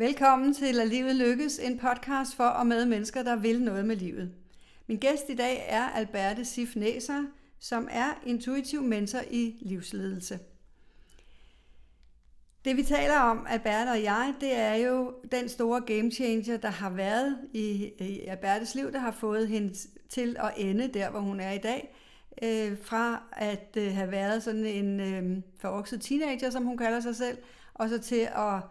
Velkommen til At Livet Lykkes, en podcast for og med mennesker, der vil noget med livet. Min gæst i dag er Alberte Sif Næser, som er intuitiv mentor i livsledelse. Det vi taler om, Alberte og jeg, det er jo den store game changer, der har været i, i Albertes liv, der har fået hende til at ende der, hvor hun er i dag. Øh, fra at øh, have været sådan en øh, forvokset teenager, som hun kalder sig selv, og så til at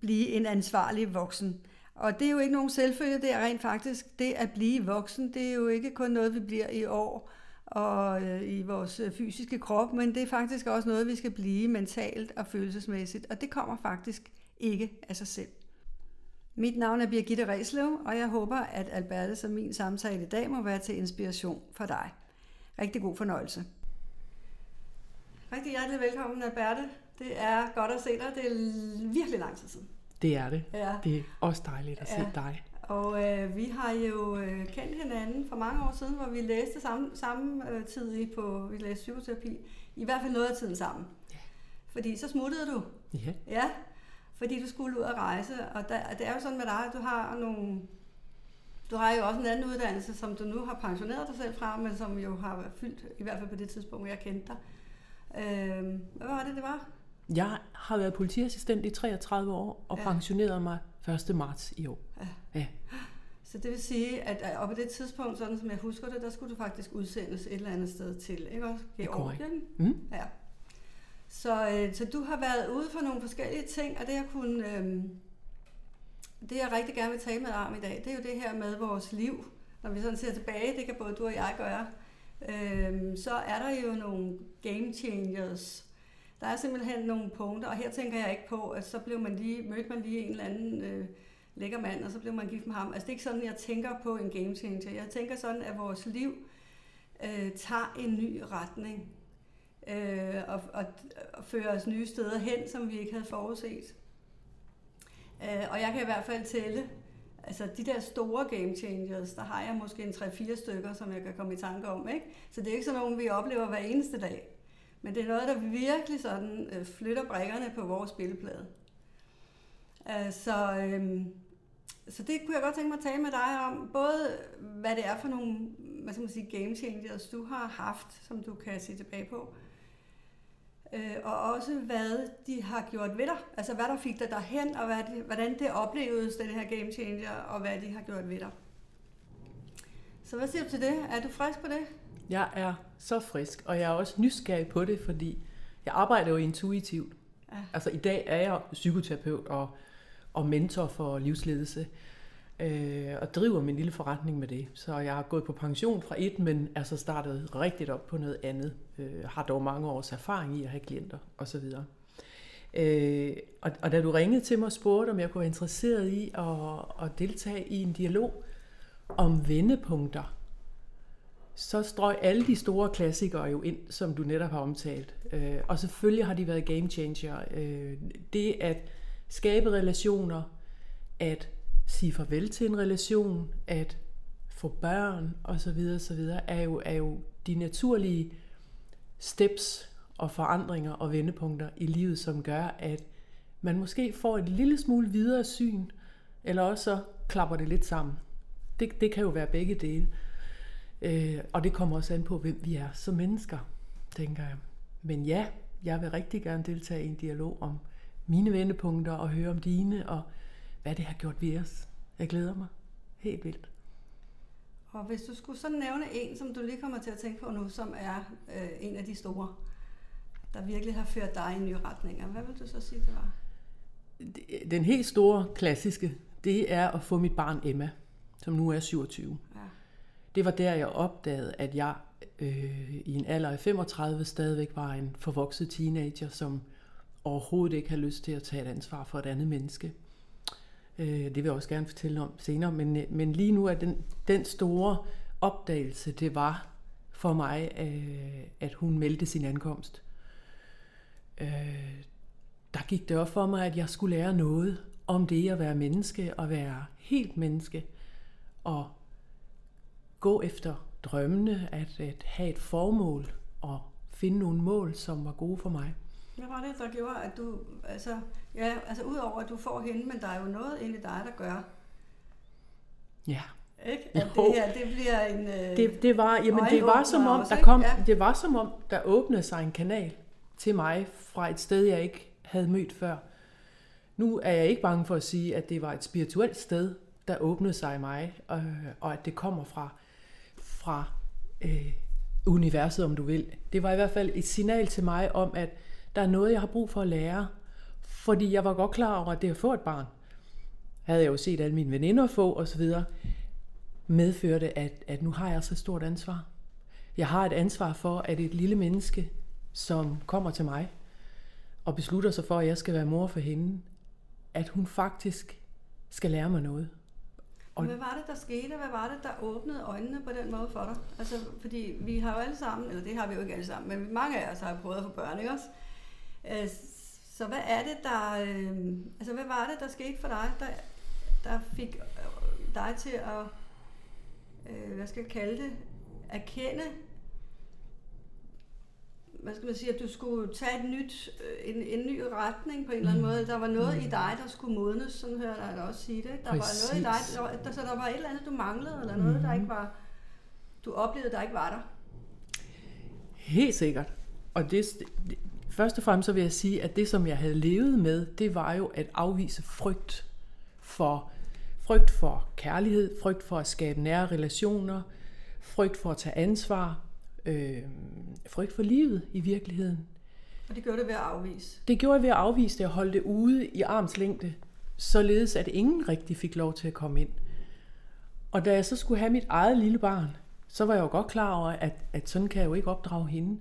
blive en ansvarlig voksen. Og det er jo ikke nogen selvfølge, det er rent faktisk det at blive voksen. Det er jo ikke kun noget, vi bliver i år og øh, i vores øh, fysiske krop, men det er faktisk også noget, vi skal blive mentalt og følelsesmæssigt, og det kommer faktisk ikke af sig selv. Mit navn er Birgitte Reslev, og jeg håber, at Alberte som min samtale i dag må være til inspiration for dig. Rigtig god fornøjelse. Rigtig hjertelig velkommen, Alberte. Det er godt at se dig. Det er virkelig lang tid siden. Det er det. Ja. Det er også dejligt at ja. se dig. Og øh, vi har jo øh, kendt hinanden for mange år siden, hvor vi læste samme, samme øh, tid på, vi læste psykoterapi. I hvert fald noget af tiden sammen. Ja. Fordi så smuttede du. Ja. Ja, fordi du skulle ud og rejse. Og der, det er jo sådan med dig, at du har nogle... Du har jo også en anden uddannelse, som du nu har pensioneret dig selv fra, men som jo har fyldt, i hvert fald på det tidspunkt, jeg kendte dig. Øh, hvad var det, det var? Jeg har været politiassistent i 33 år og ja. pensioneret mig 1. marts i år. Ja. ja. Så det vil sige, at op på det tidspunkt, sådan som jeg husker det, der skulle du faktisk udsendes et eller andet sted til, ikke også? Georgien? Mm. Ja. Så, øh, så du har været ude for nogle forskellige ting, og det jeg kunne, øh, det jeg rigtig gerne vil tale med dig om i dag, det er jo det her med vores liv. Når vi sådan ser tilbage, det kan både du og jeg gøre, øh, så er der jo nogle game changers, der er simpelthen nogle punkter, og her tænker jeg ikke på, at så blev man lige, mødte man lige en eller anden øh, lækker mand, og så blev man gift med ham. Altså det er ikke sådan, jeg tænker på en game changer. Jeg tænker sådan, at vores liv øh, tager en ny retning, øh, og, og, og fører os nye steder hen, som vi ikke havde forudset. Øh, og jeg kan i hvert fald tælle, altså de der store game changers, der har jeg måske en 3-4 stykker, som jeg kan komme i tanke om. Ikke? Så det er ikke sådan nogen, vi oplever hver eneste dag. Men det er noget, der virkelig sådan øh, flytter brækkerne på vores spilleplade. Øh, så, øh, så det kunne jeg godt tænke mig at tale med dig om. Både hvad det er for nogle hvad skal man sige, game changers, du har haft, som du kan se tilbage på. Øh, og også hvad de har gjort ved dig. Altså hvad der fik dig derhen, og hvad det, hvordan det oplevedes, den her game changer, og hvad de har gjort ved dig. Så hvad siger du til det? Er du frisk på det? Jeg er så frisk, og jeg er også nysgerrig på det, fordi jeg arbejder jo intuitivt. Ja. Altså i dag er jeg psykoterapeut og, og mentor for livsledelse, øh, og driver min lille forretning med det. Så jeg har gået på pension fra et, men er så startet rigtigt op på noget andet. Øh, har dog mange års erfaring i at have klienter osv. Øh, og, og da du ringede til mig og spurgte, om jeg kunne være interesseret i at, at deltage i en dialog om vendepunkter, så strøg alle de store klassikere jo ind, som du netop har omtalt. Øh, og selvfølgelig har de været game changer. Øh, det at skabe relationer, at sige farvel til en relation, at få børn osv. osv. Er, jo, er jo de naturlige steps og forandringer og vendepunkter i livet, som gør, at man måske får et lille smule videre syn, eller også så klapper det lidt sammen. Det, det kan jo være begge dele. Øh, og det kommer også an på, hvem vi er som mennesker, tænker jeg. Men ja, jeg vil rigtig gerne deltage i en dialog om mine vendepunkter og høre om dine, og hvad det har gjort ved os. Jeg glæder mig helt vildt. Og hvis du skulle så nævne en, som du lige kommer til at tænke på nu, som er øh, en af de store, der virkelig har ført dig i nye retninger, hvad vil du så sige, det var? Den helt store klassiske, det er at få mit barn Emma, som nu er 27. Ja. Det var der, jeg opdagede, at jeg øh, i en alder af 35 stadigvæk var en forvokset teenager, som overhovedet ikke har lyst til at tage et ansvar for et andet menneske. Øh, det vil jeg også gerne fortælle om senere, men, men lige nu er den, den store opdagelse, det var for mig, øh, at hun meldte sin ankomst. Øh, der gik det op for mig, at jeg skulle lære noget om det at være menneske og være helt menneske. Og gå efter drømmene, at, at have et formål og finde nogle mål, som var gode for mig. Hvad var det, der gjorde, at du, altså, ja, altså udover at du får hende, men der er jo noget inde i dig, der gør, Ja. ikke? At det her, det bliver en øh, Det, det var, jamen, det var som om, også, der kom, Ja. det var som om, der åbnede sig en kanal til mig fra et sted, jeg ikke havde mødt før. Nu er jeg ikke bange for at sige, at det var et spirituelt sted, der åbnede sig i mig, og, og at det kommer fra, fra øh, universet, om du vil. Det var i hvert fald et signal til mig om, at der er noget, jeg har brug for at lære, fordi jeg var godt klar over, at det at få et barn, havde jeg jo set alle mine veninder få osv., medførte, at, at nu har jeg så stort ansvar. Jeg har et ansvar for, at et lille menneske, som kommer til mig og beslutter sig for, at jeg skal være mor for hende, at hun faktisk skal lære mig noget. Og hvad var det, der skete? Hvad var det, der åbnede øjnene på den måde for dig? Altså, fordi vi har jo alle sammen, eller det har vi jo ikke alle sammen, men mange af os har jo prøvet at få børn, ikke også? Øh, så hvad er det, der... øh, Altså, hvad var det, der skete for dig, der, der fik øh, dig til at... øh, Hvad skal jeg kalde det? Erkende hvad skal man sige, at du skulle tage et nyt, øh, en, en ny retning på en eller anden Mm. måde. Der var noget i dig, der skulle modnes, sådan hører jeg dig også sige det. Der var noget i dig, Præcis. der, der, så der var et eller andet, du manglede, eller noget, der Mhm. ikke var, du oplevede, der ikke var der. Helt sikkert. Og det, det, først og fremmest så vil jeg sige, at det, som jeg havde levet med, det var jo at afvise frygt for, frygt for kærlighed, frygt for at skabe nære relationer, frygt for at tage ansvar, øh, frygt for livet i virkeligheden. Og det gjorde det ved at afvise. Det gjorde jeg ved at afvise det og holde det ude i armslængde, således at ingen rigtig fik lov til at komme ind. Og da jeg så skulle have mit eget lille barn, så var jeg jo godt klar over, at, at sådan kan jeg jo ikke opdrage hende.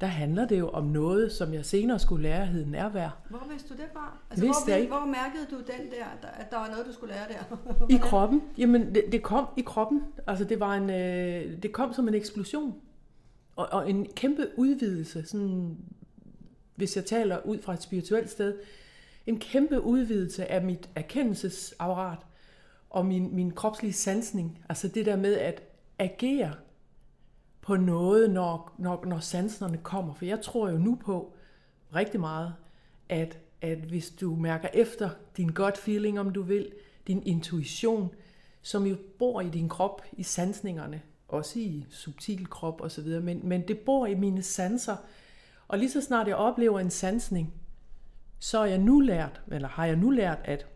Der handler det jo om noget, som jeg senere skulle lære, hed nærvær. Hvor vidste du det fra? Altså, Vidste hvor, jeg ikke. hvor mærkede du den der, at der var noget, du skulle lære der? I kroppen. Jamen, det, det kom i kroppen. Altså, det var en, øh, det kom som en eksplosion. Og, og en kæmpe udvidelse, sådan, hvis jeg taler ud fra et spirituelt sted, en kæmpe udvidelse af mit erkendelsesapparat og min, min kropslige sansning. Altså det der med at agere på noget, når, når, når sanserne kommer. For jeg tror jo nu på rigtig meget, at, at hvis du mærker efter din godt feeling, om du vil, din intuition, som jo bor i din krop, i sansningerne, også i subtil krop osv., men, men det bor i mine sanser. Og lige så snart jeg oplever en sansning, så er jeg nu lært, eller har jeg nu lært, at,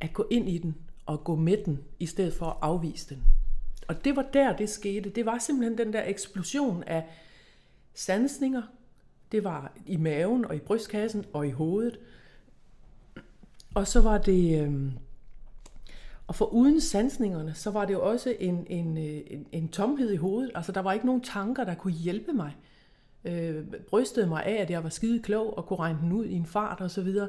at gå ind i den og gå med den, i stedet for at afvise den. Og det var der, det skete. Det var simpelthen den der eksplosion af sansninger. Det var i maven og i brystkassen og i hovedet. Og så var det... Øh, og for uden sansningerne, så var det jo også en, en, øh, en, en tomhed i hovedet. Altså, der var ikke nogen tanker, der kunne hjælpe mig. Øh, brystede mig af, at jeg var skide klog og kunne regne den ud i en fart og så videre.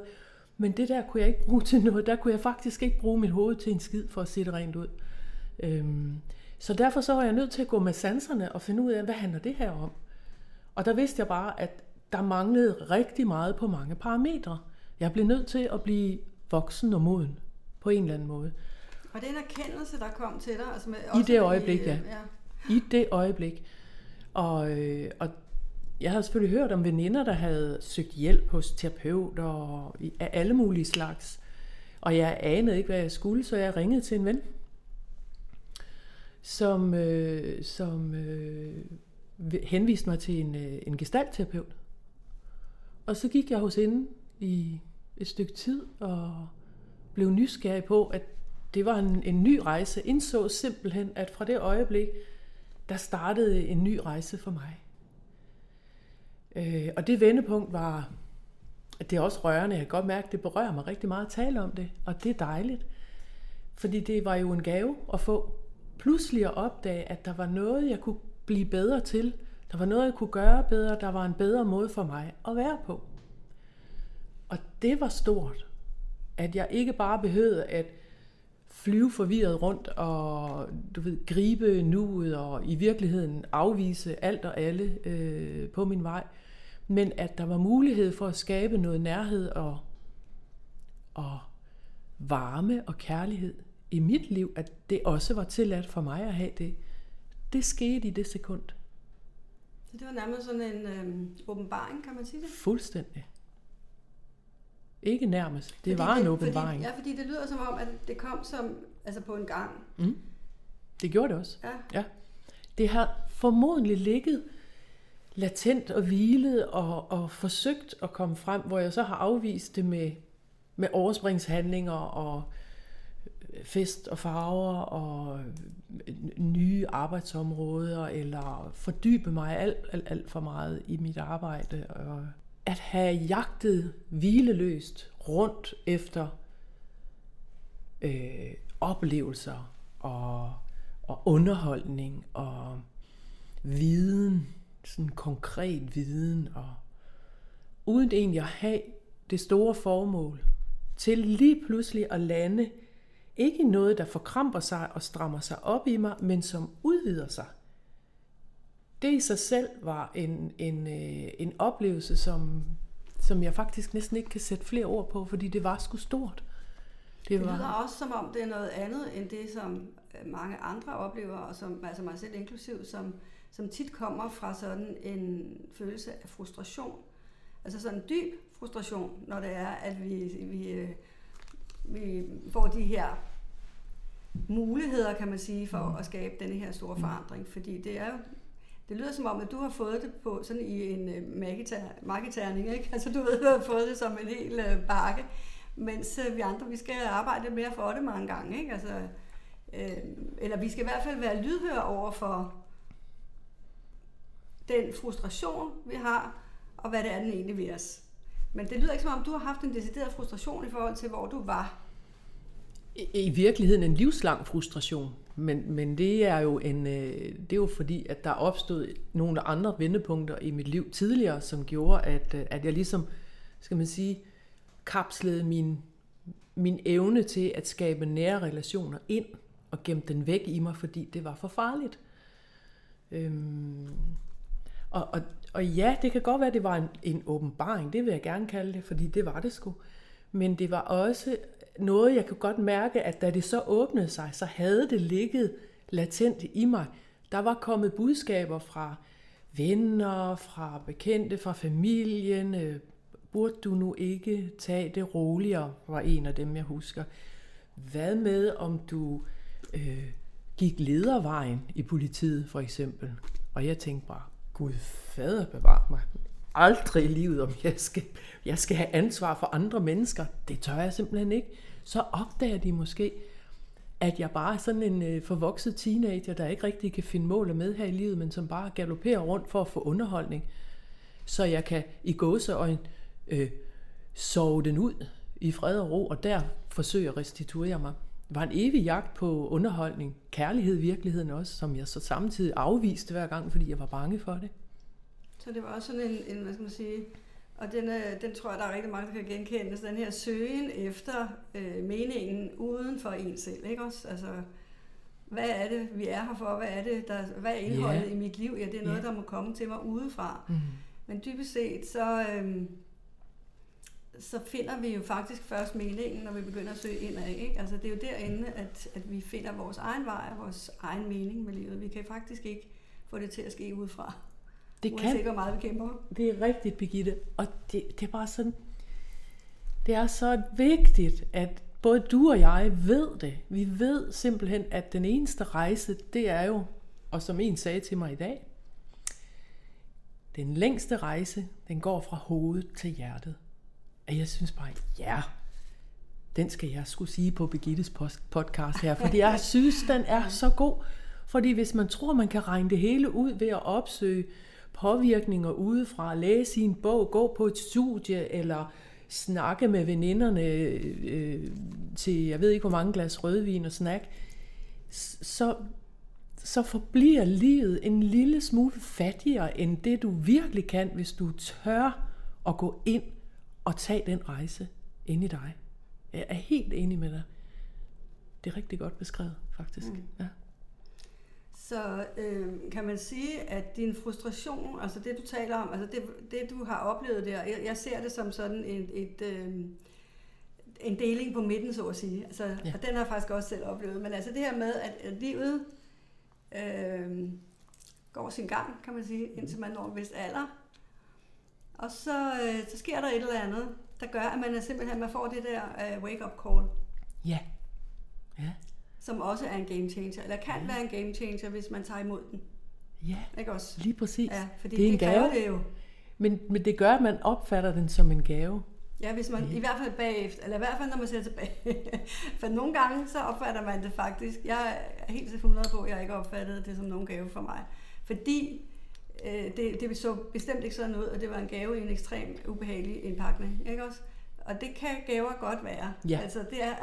Men det der kunne jeg ikke bruge til noget. Der kunne jeg faktisk ikke bruge mit hoved til en skid for at se det rent ud. Øhm, så derfor så var jeg nødt til at gå med sanserne og finde ud af, hvad handler det her om? Og der vidste jeg bare, at der manglede rigtig meget på mange parametre. Jeg blev nødt til at blive voksen og moden på en eller anden måde. Og det er en erkendelse, der kom til dig? Altså med, I det øjeblik, øh, ja. I det øjeblik. Og, øh, og jeg havde selvfølgelig hørt om veninder, der havde søgt hjælp hos terapeuter og i- af alle mulige slags. Og jeg anede ikke, hvad jeg skulle, så jeg ringede til en ven, som, øh, som øh, henviste mig til en, øh, en gestaltterapeut. Og så gik jeg hos hende i et stykke tid og blev nysgerrig på, at det var en, en ny rejse. Indså simpelthen, at fra det øjeblik, der startede en ny rejse for mig. Øh, og det vendepunkt var, at det er også rørende. Jeg kan godt mærke, at det berører mig rigtig meget at tale om det. Og det er dejligt. Fordi det var jo en gave at få pludselig at opdage, at der var noget, jeg kunne blive bedre til. Der var noget, jeg kunne gøre bedre. Der var en bedre måde for mig at være på. Og det var stort. At jeg ikke bare behøvede at flyve forvirret rundt og du ved, gribe nuet og i virkeligheden afvise alt og alle øh, på min vej. Men at der var mulighed for at skabe noget nærhed og, og varme og kærlighed i mit liv, at det også var tilladt for mig at have det. Det skete i det sekund. Så det var nærmest sådan en øh, åbenbaring, kan man sige det? Fuldstændig. Ikke nærmest. Det fordi var det, en åbenbaring. Fordi, ja, fordi det lyder som om, at det kom som altså på en gang. Mm. Det gjorde det også. Ja. ja. Det har formodentlig ligget latent og hvilet og, og forsøgt at komme frem, hvor jeg så har afvist det med, med overspringshandlinger og øh, fest og farver og øh, nye arbejdsområder, eller fordybe mig alt, alt, alt for meget i mit arbejde. Og at have jagtet hvileløst rundt efter øh, oplevelser og, og underholdning og viden, sådan konkret viden, og uden egentlig at have det store formål til lige pludselig at lande ikke noget, der forkramper sig og strammer sig op i mig, men som udvider sig. Det i sig selv var en, en, øh, en oplevelse, som, som jeg faktisk næsten ikke kan sætte flere ord på, fordi det var sgu stort. Det, var... det lyder også som om, det er noget andet end det, som øh, mange andre oplever, og som, altså mig selv inklusiv, som, som tit kommer fra sådan en følelse af frustration. Altså sådan en dyb frustration, når det er, at vi, vi, øh, vi får de her muligheder, kan man sige, for at skabe denne her store forandring. Fordi det er jo det lyder som om, at du har fået det på sådan i en øh, marketerning, ikke? Altså du ved, du har fået det som en hel øh, bakke, mens øh, vi andre, vi skal arbejde lidt mere for det mange gange, ikke? Altså, øh, eller vi skal i hvert fald være lydhøre over for den frustration, vi har, og hvad det er, den egentlig ved os. Men det lyder ikke som om, du har haft en decideret frustration i forhold til, hvor du var. I, i virkeligheden en livslang frustration. Men, men det er jo en, øh, det er jo fordi, at der opstod nogle andre vendepunkter i mit liv tidligere, som gjorde, at, øh, at jeg ligesom, skal man sige, kapslede min, min evne til at skabe nære relationer ind og gemte den væk i mig, fordi det var for farligt. Øhm, og, og, og ja, det kan godt være, at det var en, en åbenbaring, det vil jeg gerne kalde det, fordi det var det sgu. Men det var også noget, jeg kunne godt mærke, at da det så åbnede sig, så havde det ligget latent i mig. Der var kommet budskaber fra venner, fra bekendte, fra familien. Øh, burde du nu ikke tage det roligere, var en af dem, jeg husker. Hvad med, om du øh, gik ledervejen i politiet, for eksempel? Og jeg tænkte bare, Gud fader bevar mig. Aldrig i livet, om jeg skal, jeg skal have ansvar for andre mennesker. Det tør jeg simpelthen ikke så opdager de måske, at jeg bare er sådan en øh, forvokset teenager, der ikke rigtig kan finde mål med her i livet, men som bare galopperer rundt for at få underholdning. Så jeg kan i gåseøjne øh, sove den ud i fred og ro, og der forsøge at restituere mig. Det var en evig jagt på underholdning, kærlighed i virkeligheden også, som jeg så samtidig afviste hver gang, fordi jeg var bange for det. Så det var også sådan en, en hvad skal man sige, og den, øh, den tror jeg, der er rigtig mange, der kan genkende. Så den her søgen efter øh, meningen uden for en selv. Ikke også? Altså, hvad er det, vi er her for? Hvad er det, der, hvad er indholdet yeah. i mit liv? Ja, det er noget, yeah. der må komme til mig udefra. Mm. Men dybest set, så, øh, så finder vi jo faktisk først meningen, når vi begynder at søge indad. Ikke? Altså, det er jo derinde, at, at vi finder vores egen vej og vores egen mening med livet. Vi kan faktisk ikke få det til at ske udefra. Det kan. Uanset hvor meget vi kæmper. Det er rigtigt, Birgitte. Og det, det er bare sådan, det er så vigtigt, at både du og jeg ved det. Vi ved simpelthen, at den eneste rejse, det er jo, og som en sagde til mig i dag, den længste rejse, den går fra hovedet til hjertet. Og jeg synes bare, ja, den skal jeg skulle sige på Birgittes podcast her, fordi jeg synes, den er så god. Fordi hvis man tror, man kan regne det hele ud ved at opsøge påvirkninger udefra, læse i en bog, gå på et studie, eller snakke med veninderne øh, til, jeg ved ikke hvor mange glas rødvin og snack, så, så forbliver livet en lille smule fattigere end det du virkelig kan, hvis du tør at gå ind og tage den rejse ind i dig. Jeg er helt enig med dig. Det er rigtig godt beskrevet, faktisk. Mm. Ja. Så øh, kan man sige, at din frustration, altså det du taler om, altså det, det du har oplevet der, jeg, jeg ser det som sådan et, et øh, en deling på midten, så at sige. Altså, ja. Og den har jeg faktisk også selv oplevet. Men altså det her med, at, livet øh, går sin gang, kan man sige, indtil man når en vis alder. Og så, øh, så sker der et eller andet, der gør, at man er simpelthen man får det der uh, wake-up call. Ja. ja. Som også er en game changer, eller kan ja. være en game changer, hvis man tager imod den. Ja, Ikke også? lige præcis. Ja, fordi det er en det gave. det jo. Men, men det gør, at man opfatter den som en gave. Ja, hvis man, i hvert fald bagefter, eller i hvert fald når man ser tilbage. For nogle gange, så opfatter man det faktisk. Jeg er helt til 100 på, at jeg ikke opfattede det som nogen gave for mig. Fordi øh, det, det så bestemt ikke sådan ud, og det var en gave i en ekstrem ubehagelig indpakning. Ikke også? Og det kan gaver godt være. Ja. Altså, det er,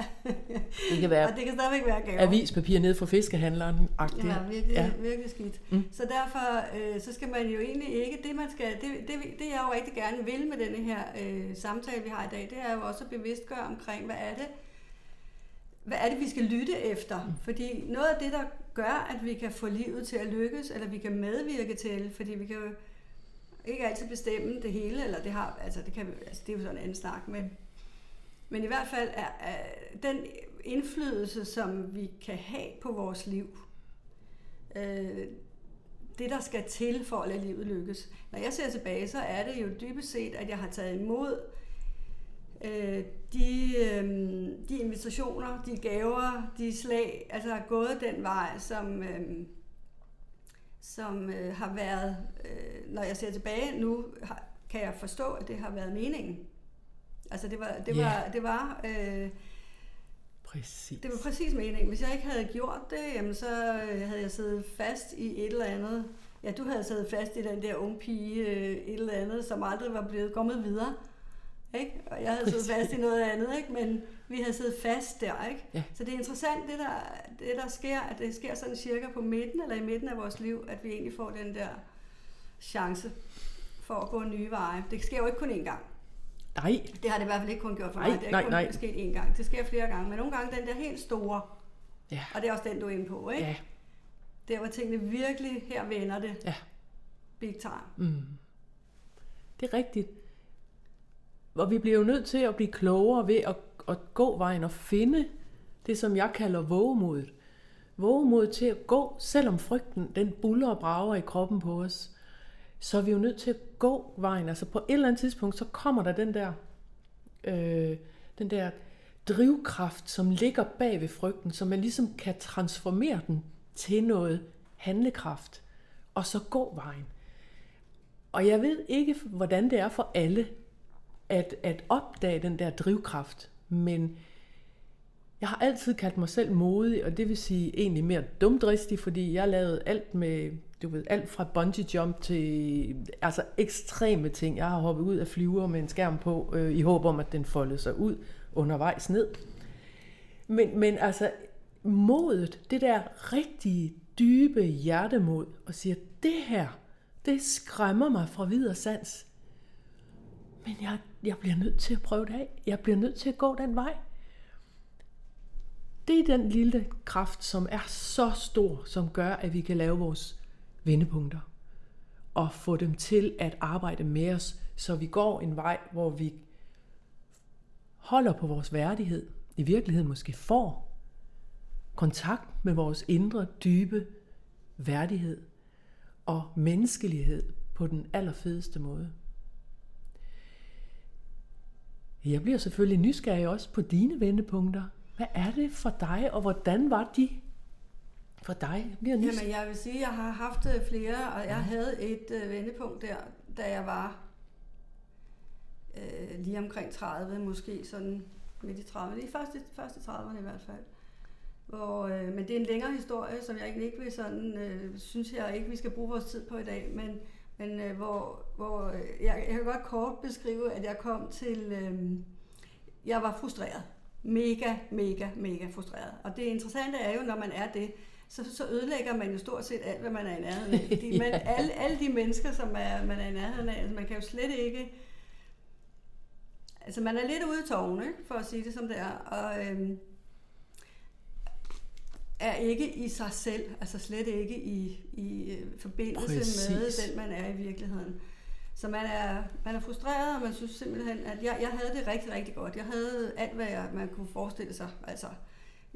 Det kan være og det kan stadigvæk være gaver. avispapir ned fra fiskehandleren. Ja, virkelig, Ja. virkelig skidt. Mm. Så derfor øh, så skal man jo egentlig ikke, det man skal, det, det, det jeg jo rigtig gerne vil med denne her øh, samtale, vi har i dag, det er jo også at bevidstgøre omkring, hvad er det, hvad er det, vi skal lytte efter? Mm. Fordi noget af det, der gør, at vi kan få livet til at lykkes, eller vi kan medvirke til, fordi vi kan jo ikke altid bestemme det hele, eller det har, altså det kan vi, altså det er jo sådan en anden snak, men, men i hvert fald er, er den indflydelse, som vi kan have på vores liv, øh, det der skal til for at lade livet lykkes. Når jeg ser tilbage, så er det jo dybest set, at jeg har taget imod øh, de, øh, de invitationer, de gaver, de slag, altså har gået den vej, som, øh, som øh, har været, øh, når jeg ser tilbage nu, har, kan jeg forstå, at det har været meningen. Altså det var, det Ja. var, det var, øh, Præcis. det var præcis meningen. Hvis jeg ikke havde gjort det, jamen så øh, havde jeg siddet fast i et eller andet. Ja, du havde siddet fast i den der unge pige, øh, et eller andet, som aldrig var blevet kommet videre. Ikke? Og jeg havde siddet Præcis. fast i noget andet, ikke? men vi havde siddet fast der. Ikke? Ja. Så det er interessant, det der, det der sker, at det sker sådan cirka på midten, eller i midten af vores liv, at vi egentlig får den der chance for at gå nye veje. Det sker jo ikke kun én gang. Nej, Det har det i hvert fald ikke kun gjort for Nej, mig. Det er nej, ikke kun nej. sket én gang. Det sker flere gange. Men nogle gange den der helt store, Ja. og det er også den, du er inde på, ikke? ja, Der hvor tingene virkelig, her vender det. Ja. Big time. mm. det er rigtigt. Og vi bliver jo nødt til at blive klogere ved at, at gå vejen og finde det, som jeg kalder vågemodet. Vågemod til at gå, selvom frygten den buller og brager i kroppen på os. Så er vi jo nødt til at gå vejen. Altså på et eller andet tidspunkt, så kommer der den der, øh, den der drivkraft, som ligger bag ved frygten, som man ligesom kan transformere den til noget handlekraft, og så gå vejen. Og jeg ved ikke, hvordan det er for alle at, at opdage den der drivkraft, men jeg har altid kaldt mig selv modig, og det vil sige egentlig mere dumdristig, fordi jeg lavede alt med, du ved, alt fra bungee jump til altså ekstreme ting. Jeg har hoppet ud af flyver med en skærm på, øh, i håb om, at den foldede sig ud undervejs ned. Men, men altså, modet, det der rigtige, dybe hjertemod, og siger, det her, det skræmmer mig fra videre sans. Men jeg, jeg bliver nødt til at prøve det af. Jeg bliver nødt til at gå den vej. Det er den lille kraft, som er så stor, som gør, at vi kan lave vores vendepunkter. Og få dem til at arbejde med os, så vi går en vej, hvor vi holder på vores værdighed. I virkeligheden måske får kontakt med vores indre, dybe værdighed og menneskelighed på den allerfedeste måde. Jeg bliver selvfølgelig nysgerrig også på dine vendepunkter. Hvad er det for dig, og hvordan var de for dig? Jeg bliver nysgerrig. Jamen, jeg vil sige, at jeg har haft øh, flere, og jeg havde et øh, vendepunkt der, da jeg var øh, lige omkring 30, måske sådan midt i 30'erne, lige først i, først i 30'erne i hvert fald. Hvor, øh, men det er en længere historie, som jeg egentlig ikke vil sådan, øh, synes jeg ikke, vi skal bruge vores tid på i dag, men, men øh, hvor, hvor øh, jeg, jeg kan godt kort beskrive, at jeg kom til, øh, jeg var frustreret. Mega, mega, mega frustreret. Og det interessante er jo, når man er det, så, så ødelægger man jo stort set alt, hvad man er i nærheden af. Fordi man, alle, alle de mennesker, som er, man er i nærheden af, altså man kan jo slet ikke... Altså man er lidt ude i tårne, ikke? for at sige det som det er. Og øhm, er ikke i sig selv, altså slet ikke i, i øh, forbindelse Præcis. med den, man er i virkeligheden. Så man er, man er frustreret, og man synes simpelthen, at jeg, jeg havde det rigtig, rigtig godt. Jeg havde alt, hvad jeg, man kunne forestille sig. Altså,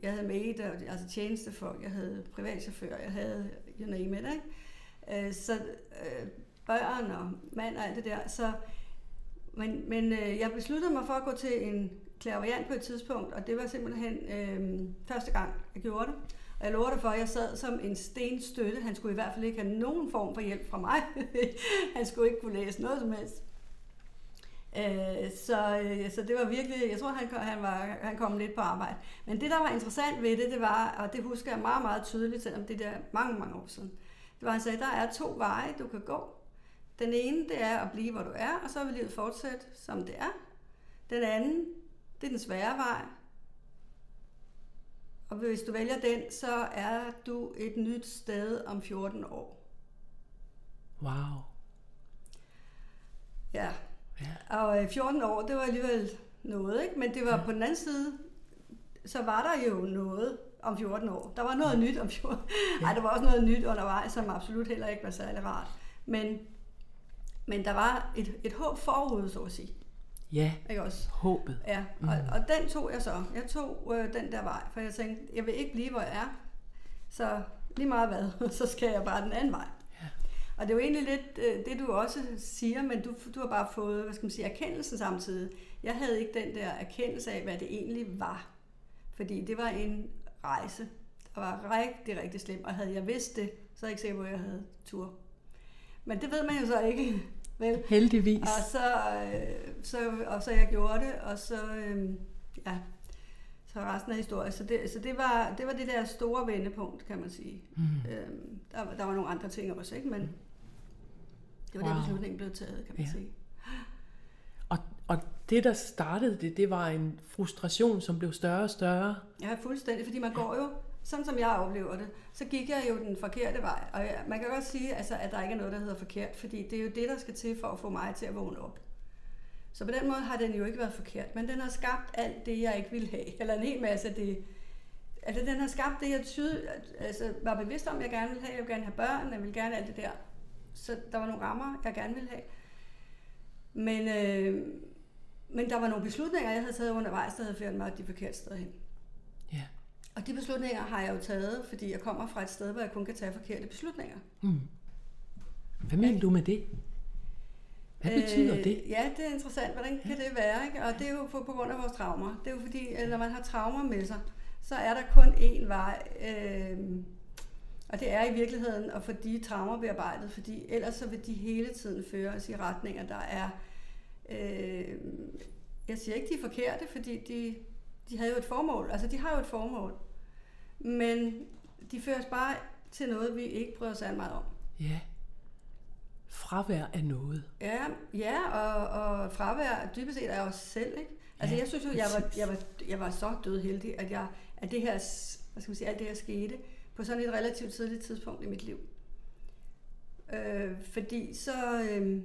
jeg havde og- altså tjenestefolk, jeg havde privatchauffør, jeg havde you name it, ikke? Øh, så øh, børn og mand og alt det der. Så, men men øh, jeg besluttede mig for at gå til en klaverjant på et tidspunkt, og det var simpelthen øh, første gang, jeg gjorde det. Og jeg lover dig for, at jeg sad som en stenstøtte. Han skulle i hvert fald ikke have nogen form for hjælp fra mig. han skulle ikke kunne læse noget som helst. Øh, så, øh, så det var virkelig, jeg tror, han, han, var, han kom lidt på arbejde. Men det, der var interessant ved det, det var, og det husker jeg meget, meget tydeligt, selvom det der mange, mange år siden, det var, han sagde, der er to veje, du kan gå. Den ene, det er at blive, hvor du er, og så vil livet fortsætte, som det er. Den anden, det er den svære vej. Og hvis du vælger den, så er du et nyt sted om 14 år. Wow. Ja, Ja. Og 14 øh, år, det var alligevel noget, ikke? Men det var ja. på den anden side, så var der jo noget om 14 år. Der var noget ja. nyt om 14 ja. Ej, der var også noget nyt undervejs, som absolut heller ikke var særlig rart. Men, men der var et, et håb forud, så at sige. Ja, ikke også? håbet. Ja, og, mm. og den tog jeg så. Jeg tog øh, den der vej, for jeg tænkte, jeg vil ikke blive, hvor jeg er. Så lige meget hvad, så skal jeg bare den anden vej. Og det er jo egentlig lidt øh, det, du også siger, men du, du har bare fået, hvad skal man sige, erkendelsen samtidig. Jeg havde ikke den der erkendelse af, hvad det egentlig var. Fordi det var en rejse, der var rigtig, rigtig slem. Og havde jeg vidst det, så er jeg ikke sikker på, at jeg havde tur. Men det ved man jo så ikke. Vel? Heldigvis. Og så, øh, så, og så jeg gjorde det, og så, øh, ja, så resten af historien. Så det, så det var, det var det der store vendepunkt, kan man sige. Mm. Øhm, der, der var nogle andre ting også, ikke? men mm. det var wow. der beslutningen blev taget, kan man ja. sige. Og, og det, der startede det, det var en frustration, som blev større og større. Ja, fuldstændig, fordi man går jo, sådan som jeg oplever det, så gik jeg jo den forkerte vej. Og man kan godt sige, altså, at der ikke er noget, der hedder forkert, fordi det er jo det, der skal til for at få mig til at vågne op. Så på den måde har den jo ikke været forkert, men den har skabt alt det, jeg ikke ville have. Eller en hel masse af det. Altså den har skabt det, jeg tyde, altså, var bevidst om, jeg gerne ville have. Jeg ville gerne have børn, jeg ville gerne alt det der. Så der var nogle rammer, jeg gerne ville have. Men, øh, men der var nogle beslutninger, jeg havde taget undervejs, der havde ført mig de forkerte steder hen. Ja. Og de beslutninger har jeg jo taget, fordi jeg kommer fra et sted, hvor jeg kun kan tage forkerte beslutninger. Mm. Hvad mener du med det? Hvad betyder det? Øh, ja, det er interessant. Hvordan kan det være? Ikke? Og det er jo på, på grund af vores traumer. Det er jo fordi, at når man har traumer med sig, så er der kun én vej. Øh, og det er i virkeligheden at få de traumer bearbejdet, fordi ellers så vil de hele tiden føre os i retninger, der er... Øh, jeg siger ikke, de er forkerte, fordi de, de havde jo et formål. Altså, de har jo et formål. Men de fører os bare til noget, vi ikke bryder os meget om. Ja. Fravær af noget. Ja, ja og, og fravær dybest set er os selv. Ikke? Altså ja, jeg synes jo, jeg var, jeg, var, jeg var så død heldig, at, jeg, at det her, hvad skal man sige, alt det her skete på sådan et relativt tidligt tidspunkt i mit liv. Øh, fordi så, øh,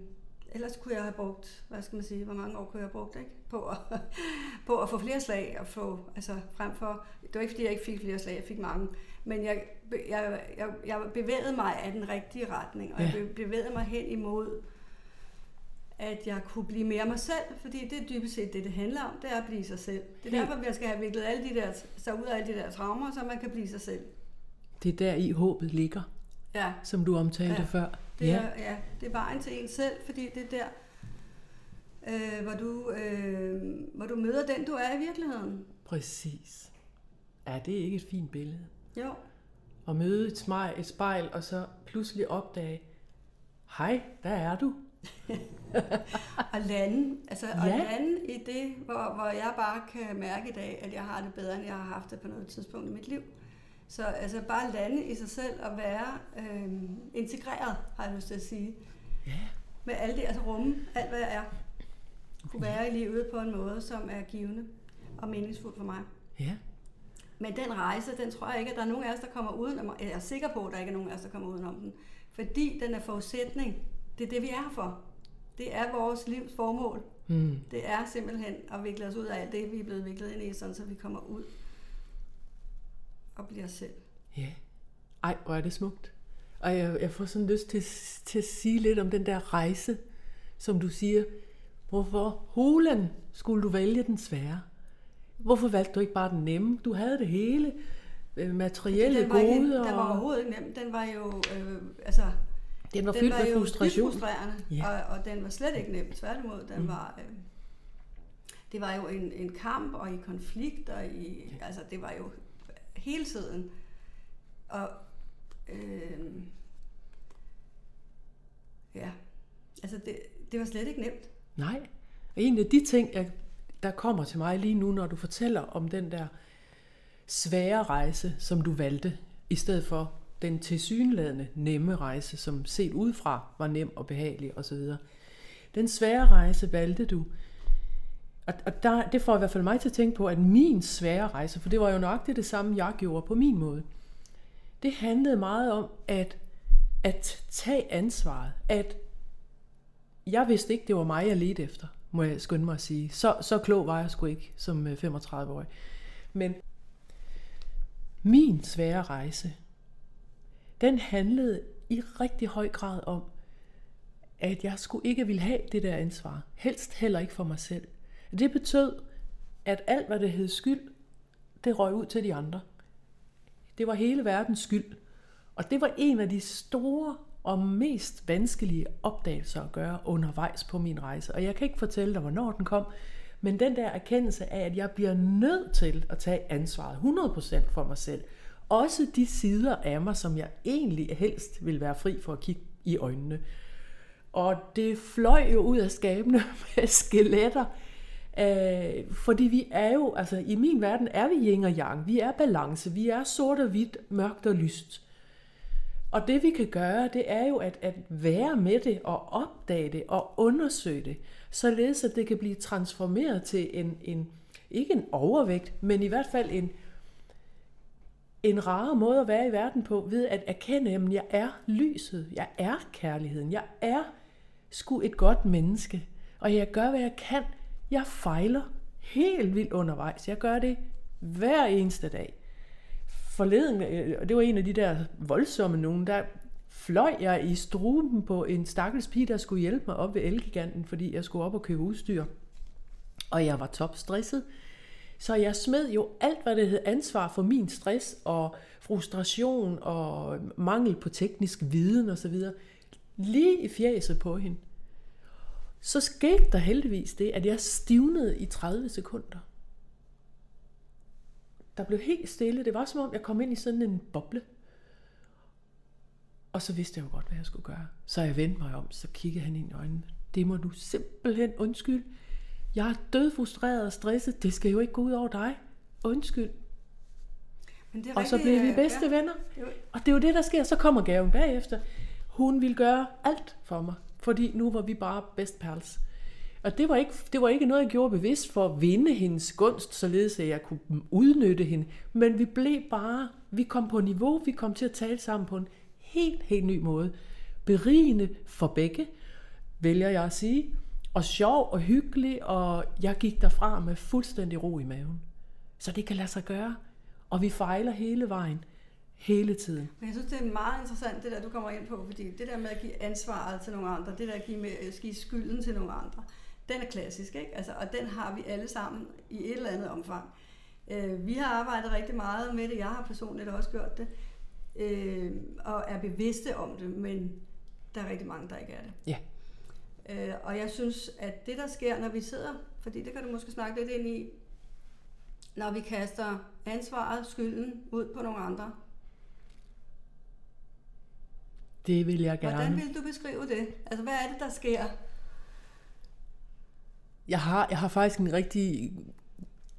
ellers kunne jeg have brugt, hvad skal man sige, hvor mange år kunne jeg have brugt, ikke? På, at, på at få flere slag og få, altså frem for, det var ikke fordi jeg ikke fik flere slag, jeg fik mange, men jeg, jeg, jeg, jeg bevægede mig af den rigtige retning, og ja. jeg bevægede mig hen imod, at jeg kunne blive mere mig selv, fordi det er dybest set det, det handler om, det er at blive sig selv. Det er derfor, vi skal have viklet alle de der, så ud af alle de der traumer, så man kan blive sig selv. Det er der i håbet ligger, ja. som du omtalte ja. før. Det ja. Er, ja, det er vejen til en selv, fordi det er der, øh, hvor, du, øh, hvor du møder den, du er i virkeligheden. Præcis. Er det ikke et fint billede? Jo. At møde et, smej, et spejl, og så pludselig opdage, hej, der er du. og lande, altså ja. lande i det, hvor, hvor jeg bare kan mærke i dag, at jeg har det bedre, end jeg har haft det på noget tidspunkt i mit liv. Så altså bare lande i sig selv og være øh, integreret, har jeg lyst til at sige. Ja. Med alt det, altså rumme alt, hvad jeg er. Kunne være i livet på en måde, som er givende og meningsfuld for mig. Ja. Men den rejse, den tror jeg ikke, at der er nogen af os, der kommer udenom. Jeg er sikker på, at der ikke er nogen af os, der kommer udenom den. Fordi den er forudsætning. Det er det, vi er for. Det er vores livs formål. Mm. Det er simpelthen at vikle os ud af alt det, vi er blevet viklet ind i, sådan så vi kommer ud og bliver selv. Ja. Ej, hvor er det smukt. Og jeg, jeg får sådan lyst til, til at sige lidt om den der rejse, som du siger. Hvorfor hulen skulle du vælge den svære? Hvorfor valgte du ikke bare den nemme? Du havde det hele. Øh, materielle den var ikke, Den var overhovedet ikke nem. Den var jo, øh, altså, den var den fyldt var med frustration. frustrerende, ja. og, og den var slet ikke nem. Tværtimod, den mm. var... Øh, det var jo en, en kamp og i konflikt, og i, altså det var jo hele tiden. Og øh, ja, altså det, det var slet ikke nemt. Nej, og en af de ting, jeg, der kommer til mig lige nu, når du fortæller om den der svære rejse, som du valgte, i stedet for den tilsyneladende nemme rejse, som set udefra var nem og behagelig osv. Den svære rejse valgte du, og, og der, det får i hvert fald mig til at tænke på, at min svære rejse, for det var jo nøjagtigt det samme, jeg gjorde på min måde, det handlede meget om at, at tage ansvaret. At jeg vidste ikke, det var mig, jeg ledte efter, må jeg skynde mig at sige. Så, så klog var jeg sgu ikke som øh, 35-årig. Men min svære rejse, den handlede i rigtig høj grad om, at jeg skulle ikke ville have det der ansvar. Helst heller ikke for mig selv. Det betød, at alt, hvad det hed skyld, det røg ud til de andre. Det var hele verdens skyld. Og det var en af de store og mest vanskelige opdagelser at gøre undervejs på min rejse. Og jeg kan ikke fortælle dig, hvornår den kom, men den der erkendelse af, at jeg bliver nødt til at tage ansvaret 100% for mig selv. Også de sider af mig, som jeg egentlig helst vil være fri for at kigge i øjnene. Og det fløj jo ud af skabene med skeletter, Øh, fordi vi er jo, altså i min verden er vi yin og yang, vi er balance, vi er sort og hvidt, mørkt og lyst. Og det vi kan gøre, det er jo at, at være med det og opdage det og undersøge det, således at det kan blive transformeret til en, en ikke en overvægt, men i hvert fald en, en rare måde at være i verden på, ved at erkende, at jeg er lyset, jeg er kærligheden, jeg er sgu et godt menneske, og jeg gør, hvad jeg kan jeg fejler helt vildt undervejs. Jeg gør det hver eneste dag. Forleden, øh, og det var en af de der voldsomme nogen, der fløj jeg i struben på en stakkels pige, der skulle hjælpe mig op ved Elgiganten, fordi jeg skulle op og købe udstyr. Og jeg var topstresset. Så jeg smed jo alt, hvad det hed ansvar for min stress og frustration og mangel på teknisk viden osv. Lige i fjæset på hende. Så skete der heldigvis det, at jeg stivnede i 30 sekunder. Der blev helt stille. Det var som om, jeg kom ind i sådan en boble. Og så vidste jeg jo godt, hvad jeg skulle gøre. Så jeg vendte mig om, så kiggede han ind i øjnene. Det må du simpelthen undskylde. Jeg er død frustreret og stresset. Det skal jo ikke gå ud over dig. Undskyld. Men det er og så blev vi bedste ja. venner. Og det er jo det, der sker. Så kommer gaven bagefter. Hun vil gøre alt for mig fordi nu var vi bare best pals. Og det var, ikke, det var ikke noget, jeg gjorde bevidst for at vinde hendes gunst, således at jeg kunne udnytte hende. Men vi blev bare, vi kom på niveau, vi kom til at tale sammen på en helt, helt ny måde. Berigende for begge, vælger jeg at sige. Og sjov og hyggelig, og jeg gik derfra med fuldstændig ro i maven. Så det kan lade sig gøre. Og vi fejler hele vejen hele tiden. Men jeg synes, det er meget interessant, det der, du kommer ind på, fordi det der med at give ansvaret til nogle andre, det der at give, med, at give skylden til nogle andre, den er klassisk, ikke? Altså, og den har vi alle sammen i et eller andet omfang. Øh, vi har arbejdet rigtig meget med det, jeg har personligt også gjort det, øh, og er bevidste om det, men der er rigtig mange, der ikke er det. Ja. Øh, og jeg synes, at det der sker, når vi sidder, fordi det kan du måske snakke lidt ind i, når vi kaster ansvaret, skylden ud på nogle andre, Det vil jeg gerne. Hvordan vil du beskrive det? Altså, hvad er det, der sker? Jeg har, jeg har faktisk en rigtig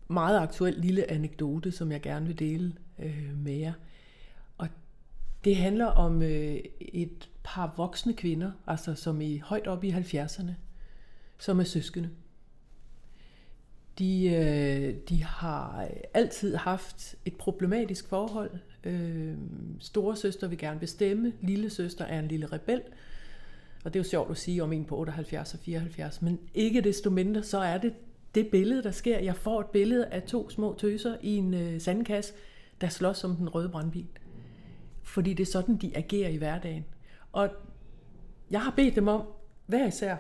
meget aktuel lille anekdote, som jeg gerne vil dele øh, med jer. Og det handler om øh, et par voksne kvinder, altså som er højt op i 70'erne, som er søskende. De, øh, de har altid haft et problematisk forhold Øh, store søster vil gerne bestemme, lille søster er en lille rebel. Og det er jo sjovt at sige om en på 78 og 74, men ikke desto mindre, så er det det billede, der sker. Jeg får et billede af to små tøser i en øh, sandkasse, der slås om den røde brandbil. Fordi det er sådan, de agerer i hverdagen. Og jeg har bedt dem om, hver især,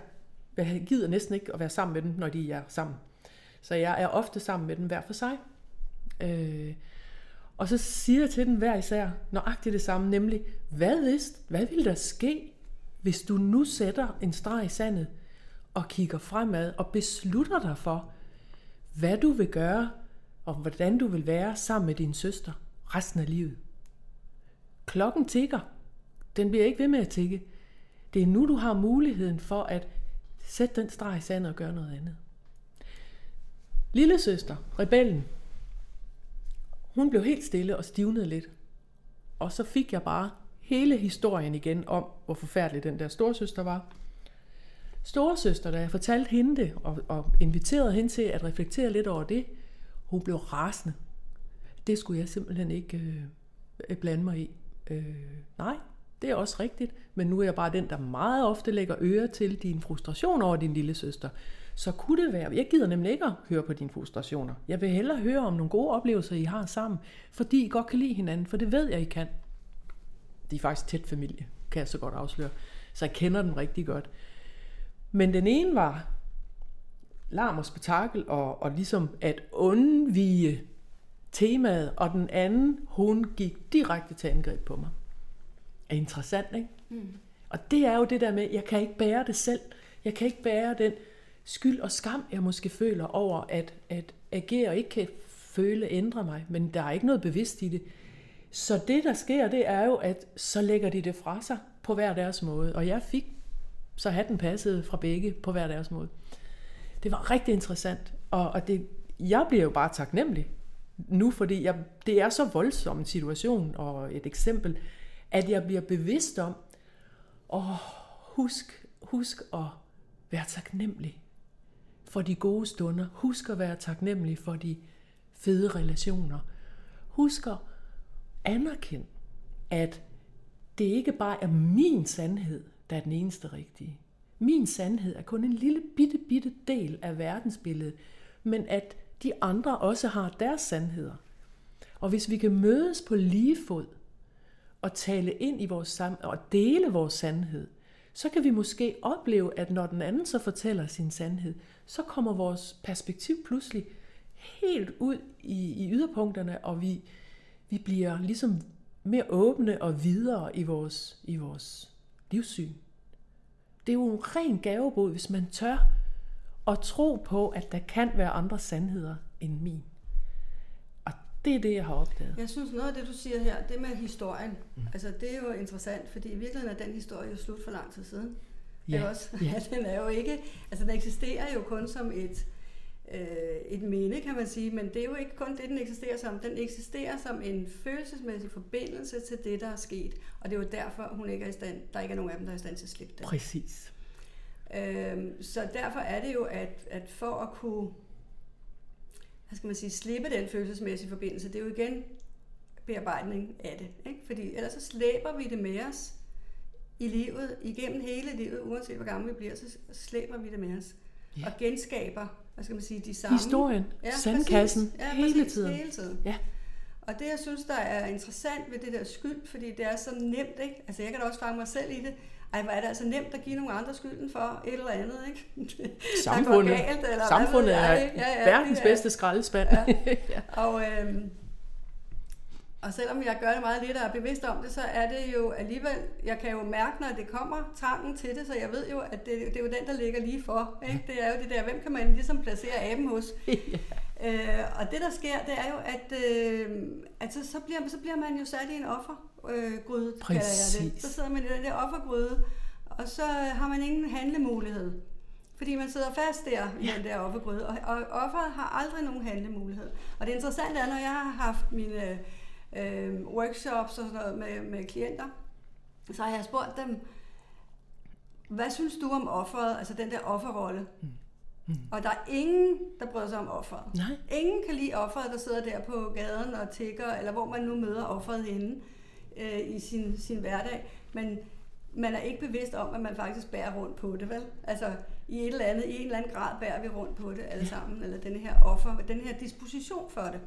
jeg gider næsten ikke at være sammen med dem, når de er sammen. Så jeg er ofte sammen med dem hver for sig. Øh, og så siger jeg til den hver især nøjagtigt det samme, nemlig, hvad hvis, hvad ville der ske, hvis du nu sætter en streg i sandet og kigger fremad og beslutter dig for, hvad du vil gøre og hvordan du vil være sammen med din søster resten af livet. Klokken tigger. Den bliver ikke ved med at tikke. Det er nu, du har muligheden for at sætte den streg i sandet og gøre noget andet. Lille søster, rebellen, hun blev helt stille og stivnede lidt. Og så fik jeg bare hele historien igen om, hvor forfærdelig den der storsøster var. Storesøster, da jeg fortalte hende det, og, og inviterede hende til at reflektere lidt over det, hun blev rasende. Det skulle jeg simpelthen ikke øh, blande mig i. Øh, nej, det er også rigtigt, men nu er jeg bare den, der meget ofte lægger øre til din frustration over din lille søster. Så kunne det være, jeg gider nemlig ikke at høre på dine frustrationer. Jeg vil hellere høre om nogle gode oplevelser, I har sammen, fordi I godt kan lide hinanden, for det ved jeg, I kan. De er faktisk tæt familie, kan jeg så godt afsløre. Så jeg kender dem rigtig godt. Men den ene var larm og spektakel, og, og ligesom at undvige temaet, og den anden, hun gik direkte til angreb på mig. Er interessant, ikke? Mm. Og det er jo det der med, jeg kan ikke bære det selv. Jeg kan ikke bære den skyld og skam, jeg måske føler over at, at agere og ikke kan føle ændre mig, men der er ikke noget bevidst i det. Så det, der sker, det er jo, at så lægger de det fra sig på hver deres måde. Og jeg fik så hatten passet fra begge på hver deres måde. Det var rigtig interessant, og, og det, jeg bliver jo bare taknemmelig nu, fordi jeg, det er så voldsom en situation og et eksempel, at jeg bliver bevidst om, åh, husk, husk at være taknemmelig for de gode stunder. Husk at være taknemmelig for de fede relationer. Husk at anerkende, at det ikke bare er min sandhed, der er den eneste rigtige. Min sandhed er kun en lille bitte, bitte del af verdensbilledet, men at de andre også har deres sandheder. Og hvis vi kan mødes på lige fod og tale ind i vores sam og dele vores sandhed, så kan vi måske opleve, at når den anden så fortæller sin sandhed, så kommer vores perspektiv pludselig helt ud i, i yderpunkterne, og vi, vi bliver ligesom mere åbne og videre i vores, i vores livssyn. Det er jo en ren gavebod, hvis man tør at tro på, at der kan være andre sandheder end min. Det er det, jeg har opdaget. Jeg synes, noget af det, du siger her, det med historien, mm. altså det er jo interessant, fordi i virkeligheden er den historie jo slut for lang tid siden. Ja. Også? ja. den er jo ikke, altså den eksisterer jo kun som et, øh, et minde, kan man sige, men det er jo ikke kun det, den eksisterer som. Den eksisterer som en følelsesmæssig forbindelse til det, der er sket. Og det er jo derfor, hun ikke er i stand, der ikke er nogen af dem, der er i stand til at slippe det. Præcis. Øhm, så derfor er det jo, at, at for at kunne hvad skal man sige, slippe den følelsesmæssige forbindelse, det er jo igen bearbejdning af det. Ikke? Fordi ellers så slæber vi det med os i livet, igennem hele livet, uanset hvor gamle vi bliver, så slæber vi det med os. Ja. Og genskaber, hvad skal man sige, de samme... Historien, ja, sandkassen, ja, hele tiden. hele tiden. Ja. Og det, jeg synes, der er interessant ved det der skyld, fordi det er så nemt, ikke? Altså, jeg kan da også fange mig selv i det. Ej, hvor er det altså nemt at give nogle andre skylden for et eller andet, ikke? Samfundet, galt, eller samfundet er ja, ja, verdens ja, bedste skraldespand. Ja. ja. Og, øhm, og selvom jeg gør det meget lidt og er bevidst om det, så er det jo alligevel, jeg kan jo mærke, når det kommer, trangen til det, så jeg ved jo, at det, det er jo den, der ligger lige for. Ikke? Det er jo det der, hvem kan man ligesom placere aben hos? ja. Øh, og det, der sker, det er jo, at, øh, at så, så, bliver, så bliver man jo sat i en offergryde, øh, kalder jeg det. Så sidder man i den der offergryde, og så har man ingen handlemulighed. Fordi man sidder fast der i ja. den der offergryde, og, og offeret har aldrig nogen handlemulighed. Og det interessante er, når jeg har haft mine øh, workshops og sådan noget med, med klienter, så har jeg spurgt dem, hvad synes du om offeret, altså den der offerrolle? Mm. Mm. Og der er ingen, der bryder sig om offeret. Nej. Ingen kan lide offeret, der sidder der på gaden og tigger, eller hvor man nu møder offeret henne øh, i sin, sin hverdag. Men man er ikke bevidst om, at man faktisk bærer rundt på det, vel? Altså, i et eller andet, i en eller anden grad bærer vi rundt på det alle ja. sammen, eller den her offer, den her disposition for det.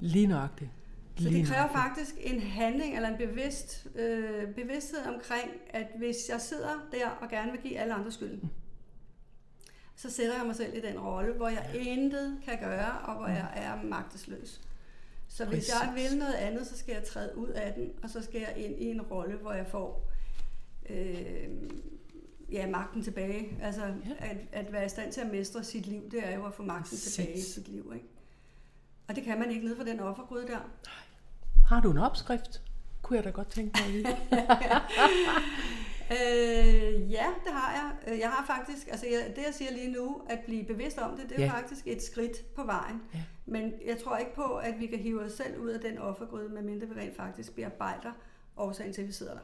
Lige nøjagtigt. Så det kræver faktisk en handling eller en bevidst, øh, bevidsthed omkring, at hvis jeg sidder der og gerne vil give alle andre skylden, mm. Så sætter jeg mig selv i den rolle, hvor jeg ja. intet kan gøre, og hvor mm. jeg er magtesløs. Så hvis Præcis. jeg vil noget andet, så skal jeg træde ud af den, og så skal jeg ind i en rolle, hvor jeg får øh, ja, magten tilbage. Altså, ja. at, at være i stand til at mestre sit liv, det er jo at få magten Præcis. tilbage i sit liv. Ikke? Og det kan man ikke ned for den offergryde der. Har du en opskrift? Kunne jeg da godt tænke mig vide. øh, ja, det har jeg. Øh, jeg har faktisk, altså jeg, det jeg siger lige nu, at blive bevidst om det, det er ja. faktisk et skridt på vejen. Ja. Men jeg tror ikke på, at vi kan hive os selv ud af den offergryde, medmindre vi rent faktisk bearbejder årsagen til, at vi sidder der.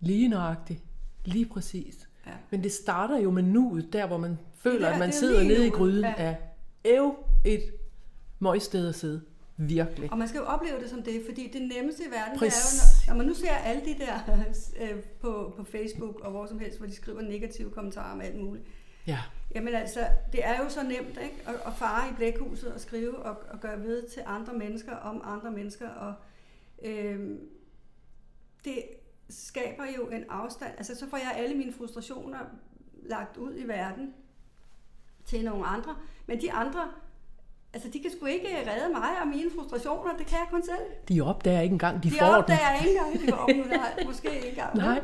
Lige nøjagtigt. Lige præcis. Ja. Men det starter jo med nuet, der hvor man føler, ja, at man sidder nede i gryden ja. af æv et møgsted at sidde. Virkelig. Og man skal jo opleve det som det, fordi det nemmeste i verden, Præcis. er jo, når, når man nu ser alle de der øh, på, på Facebook og hvor som helst, hvor de skriver negative kommentarer om alt muligt. Ja. Jamen altså, det er jo så nemt, ikke? At, at fare i blækhuset og skrive og, og gøre ved til andre mennesker om andre mennesker. Og øh, det skaber jo en afstand. Altså, så får jeg alle mine frustrationer lagt ud i verden til nogle andre. Men de andre Altså, de kan sgu ikke redde mig og mine frustrationer, det kan jeg kun selv. De opdager ikke engang, de, de får den. De opdager ikke engang, de får dem. Nej, måske ikke engang. Nej,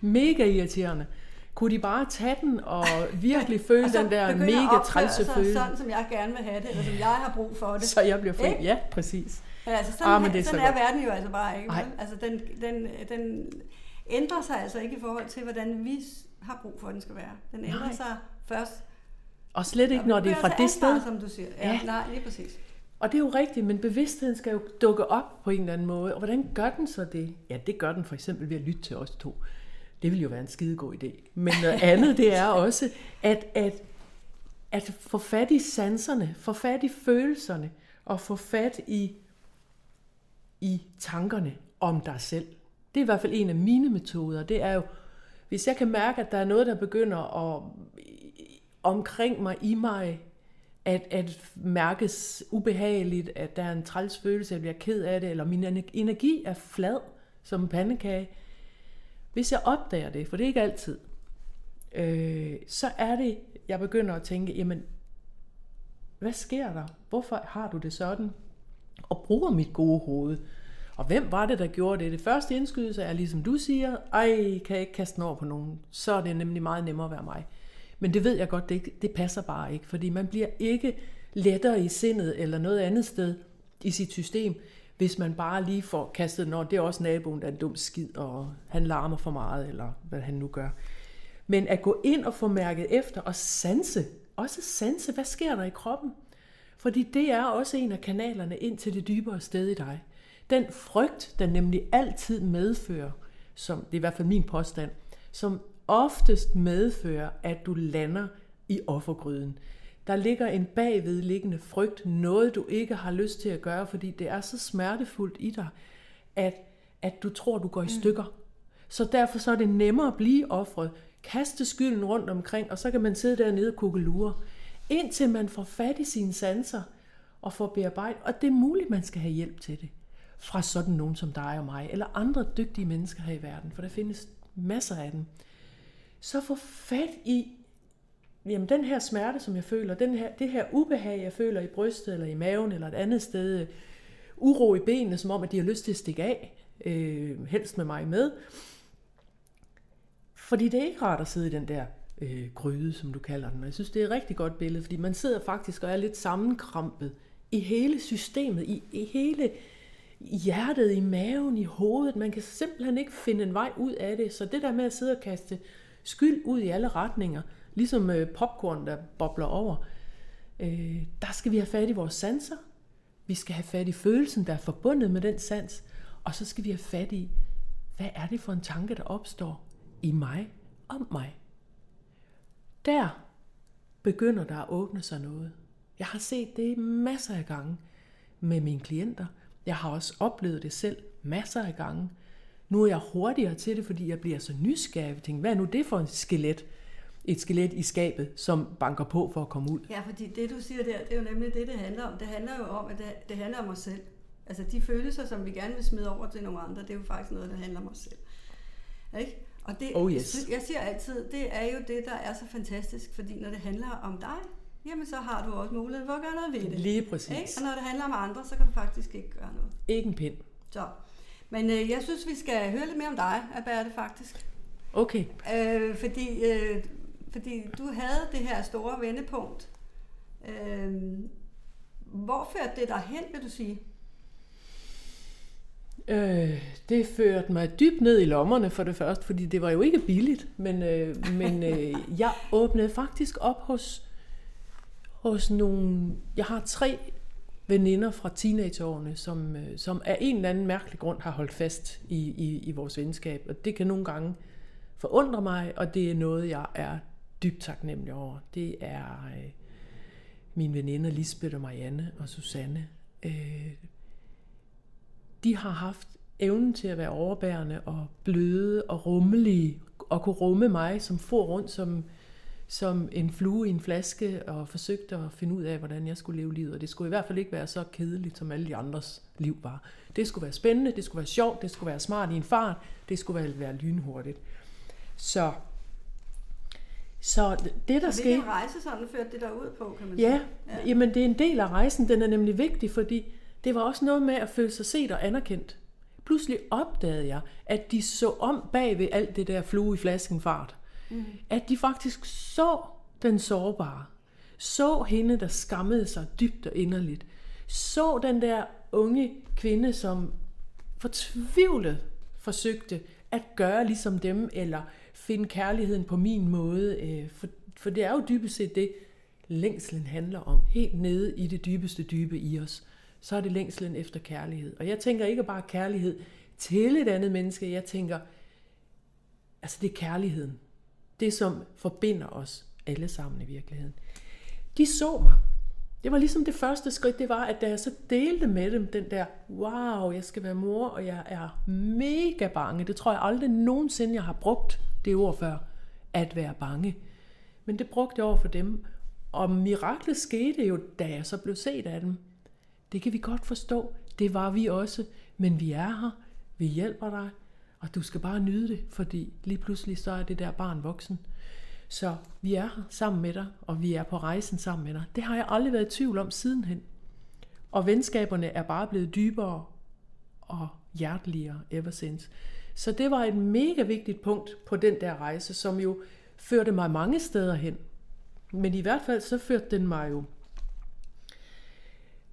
mega irriterende. Kunne de bare tage den og virkelig føle og den der mega trælse følelse? sådan, som jeg gerne vil have det, eller som jeg har brug for det. Så jeg bliver fri. Ja, præcis. Men altså, sådan, ah, men det er, sådan er verden jo altså bare ikke. Altså, den, den, den ændrer sig altså ikke i forhold til, hvordan vi har brug for, at den skal være. Den ændrer Nej. sig først og slet ikke, når det er fra det sted. som du siger. Ja, ja. nej, lige præcis. Og det er jo rigtigt, men bevidstheden skal jo dukke op på en eller anden måde. Og hvordan gør den så det? Ja, det gør den for eksempel ved at lytte til os to. Det vil jo være en skidegod idé. Men noget andet, det er også, at, at, at få fat i sanserne, få fat i følelserne, og få fat i, i tankerne om dig selv. Det er i hvert fald en af mine metoder. Det er jo, hvis jeg kan mærke, at der er noget, der begynder at omkring mig, i mig, at, at mærkes ubehageligt, at der er en træls følelse, at jeg bliver ked af det, eller min energi er flad som en pandekage. Hvis jeg opdager det, for det er ikke altid, øh, så er det, jeg begynder at tænke, jamen, hvad sker der? Hvorfor har du det sådan? Og bruger mit gode hoved. Og hvem var det, der gjorde det? Det første indskydelse er, ligesom du siger, ej, kan jeg ikke kaste den over på nogen? Så er det nemlig meget nemmere at være mig. Men det ved jeg godt, det, det passer bare ikke, fordi man bliver ikke lettere i sindet eller noget andet sted i sit system, hvis man bare lige får kastet, når det er også naboen, der er en dum skid, og han larmer for meget, eller hvad han nu gør. Men at gå ind og få mærket efter og sanse, også sanse, hvad sker der i kroppen? Fordi det er også en af kanalerne ind til det dybere sted i dig. Den frygt, den nemlig altid medfører, som det er i hvert fald min påstand, som oftest medfører, at du lander i offergryden. Der ligger en bagvedliggende frygt, noget du ikke har lyst til at gøre, fordi det er så smertefuldt i dig, at, at du tror, du går i mm. stykker. Mm. Så derfor så er det nemmere at blive offret, kaste skylden rundt omkring, og så kan man sidde dernede og kugelure, indtil man får fat i sine sanser og får bearbejdet. Og det er muligt, man skal have hjælp til det fra sådan nogen som dig og mig, eller andre dygtige mennesker her i verden, for der findes masser af dem så få fat i jamen, den her smerte, som jeg føler, den her, det her ubehag, jeg føler i brystet eller i maven eller et andet sted, uro i benene, som om, at de har lyst til at stikke af, øh, helst med mig med. Fordi det er ikke rart at sidde i den der øh, gryde, som du kalder den. Og jeg synes, det er et rigtig godt billede, fordi man sidder faktisk og er lidt sammenkrampet i hele systemet, i, i hele hjertet, i maven, i hovedet. Man kan simpelthen ikke finde en vej ud af det. Så det der med at sidde og kaste skyld ud i alle retninger, ligesom øh, popcorn, der bobler over. Øh, der skal vi have fat i vores sanser. Vi skal have fat i følelsen, der er forbundet med den sans. Og så skal vi have fat i, hvad er det for en tanke, der opstår i mig om mig. Der begynder der at åbne sig noget. Jeg har set det masser af gange med mine klienter. Jeg har også oplevet det selv masser af gange. Nu er jeg hurtigere til det, fordi jeg bliver så nysgerrig. Jeg tænker, hvad er nu det for et skelet? Et skelet i skabet, som banker på for at komme ud. Ja, fordi det du siger der, det er jo nemlig det, det handler om. Det handler jo om, at det, det handler om os selv. Altså de følelser, som vi gerne vil smide over til nogle andre, det er jo faktisk noget, der handler om os selv. Ikke? Og det, oh yes. jeg siger altid, det er jo det, der er så fantastisk, fordi når det handler om dig, jamen så har du også mulighed for at gøre noget ved det. Lige præcis. Ikke? Og når det handler om andre, så kan du faktisk ikke gøre noget. Ikke en pind. Så. Men øh, jeg synes, vi skal høre lidt mere om dig, Alberte, faktisk. Okay. Øh, fordi, øh, fordi du havde det her store vendepunkt. Øh, hvor førte det dig hen, vil du sige? Øh, det førte mig dybt ned i lommerne for det første, fordi det var jo ikke billigt, men, øh, men øh, jeg åbnede faktisk op hos, hos nogle... Jeg har tre veninder fra teenageårene, som, øh, som af en eller anden mærkelig grund har holdt fast i, i, i vores venskab. Og det kan nogle gange forundre mig, og det er noget, jeg er dybt taknemmelig over. Det er øh, mine veninder Lisbeth og Marianne og Susanne. Øh, de har haft evnen til at være overbærende og bløde og rummelige, og kunne rumme mig, som får rundt som, som en flue i en flaske, og forsøgte at finde ud af, hvordan jeg skulle leve livet. Og det skulle i hvert fald ikke være så kedeligt, som alle de andres liv var. Det skulle være spændende, det skulle være sjovt, det skulle være smart i en fart, det skulle være, lynhurtigt. Så så det, der sker... Hvilken rejse sådan førte det der ud på, kan man ja, sige? Ja, jamen det er en del af rejsen. Den er nemlig vigtig, fordi det var også noget med at føle sig set og anerkendt. Pludselig opdagede jeg, at de så om bag ved alt det der flue i flasken fart. Mm. At de faktisk så den sårbare. Så hende, der skammede sig dybt og inderligt. Så den der unge kvinde, som fortvivlet forsøgte at gøre ligesom dem, eller finde kærligheden på min måde. Øh, for, for det er jo dybest set det, længslen handler om. Helt nede i det dybeste dybe i os så er det længslen efter kærlighed. Og jeg tænker ikke bare kærlighed til et andet menneske, jeg tænker, altså det er kærligheden. Det, som forbinder os alle sammen i virkeligheden. De så mig. Det var ligesom det første skridt, det var, at da jeg så delte med dem den der, wow, jeg skal være mor, og jeg er mega bange. Det tror jeg aldrig nogensinde, jeg har brugt det ord før, at være bange. Men det brugte jeg over for dem. Og miraklet skete jo, da jeg så blev set af dem. Det kan vi godt forstå. Det var vi også. Men vi er her. Vi hjælper dig. Og du skal bare nyde det, fordi lige pludselig så er det der barn voksen. Så vi er her sammen med dig, og vi er på rejsen sammen med dig. Det har jeg aldrig været i tvivl om sidenhen. Og venskaberne er bare blevet dybere og hjerteligere ever since. Så det var et mega vigtigt punkt på den der rejse, som jo førte mig mange steder hen. Men i hvert fald så førte den mig jo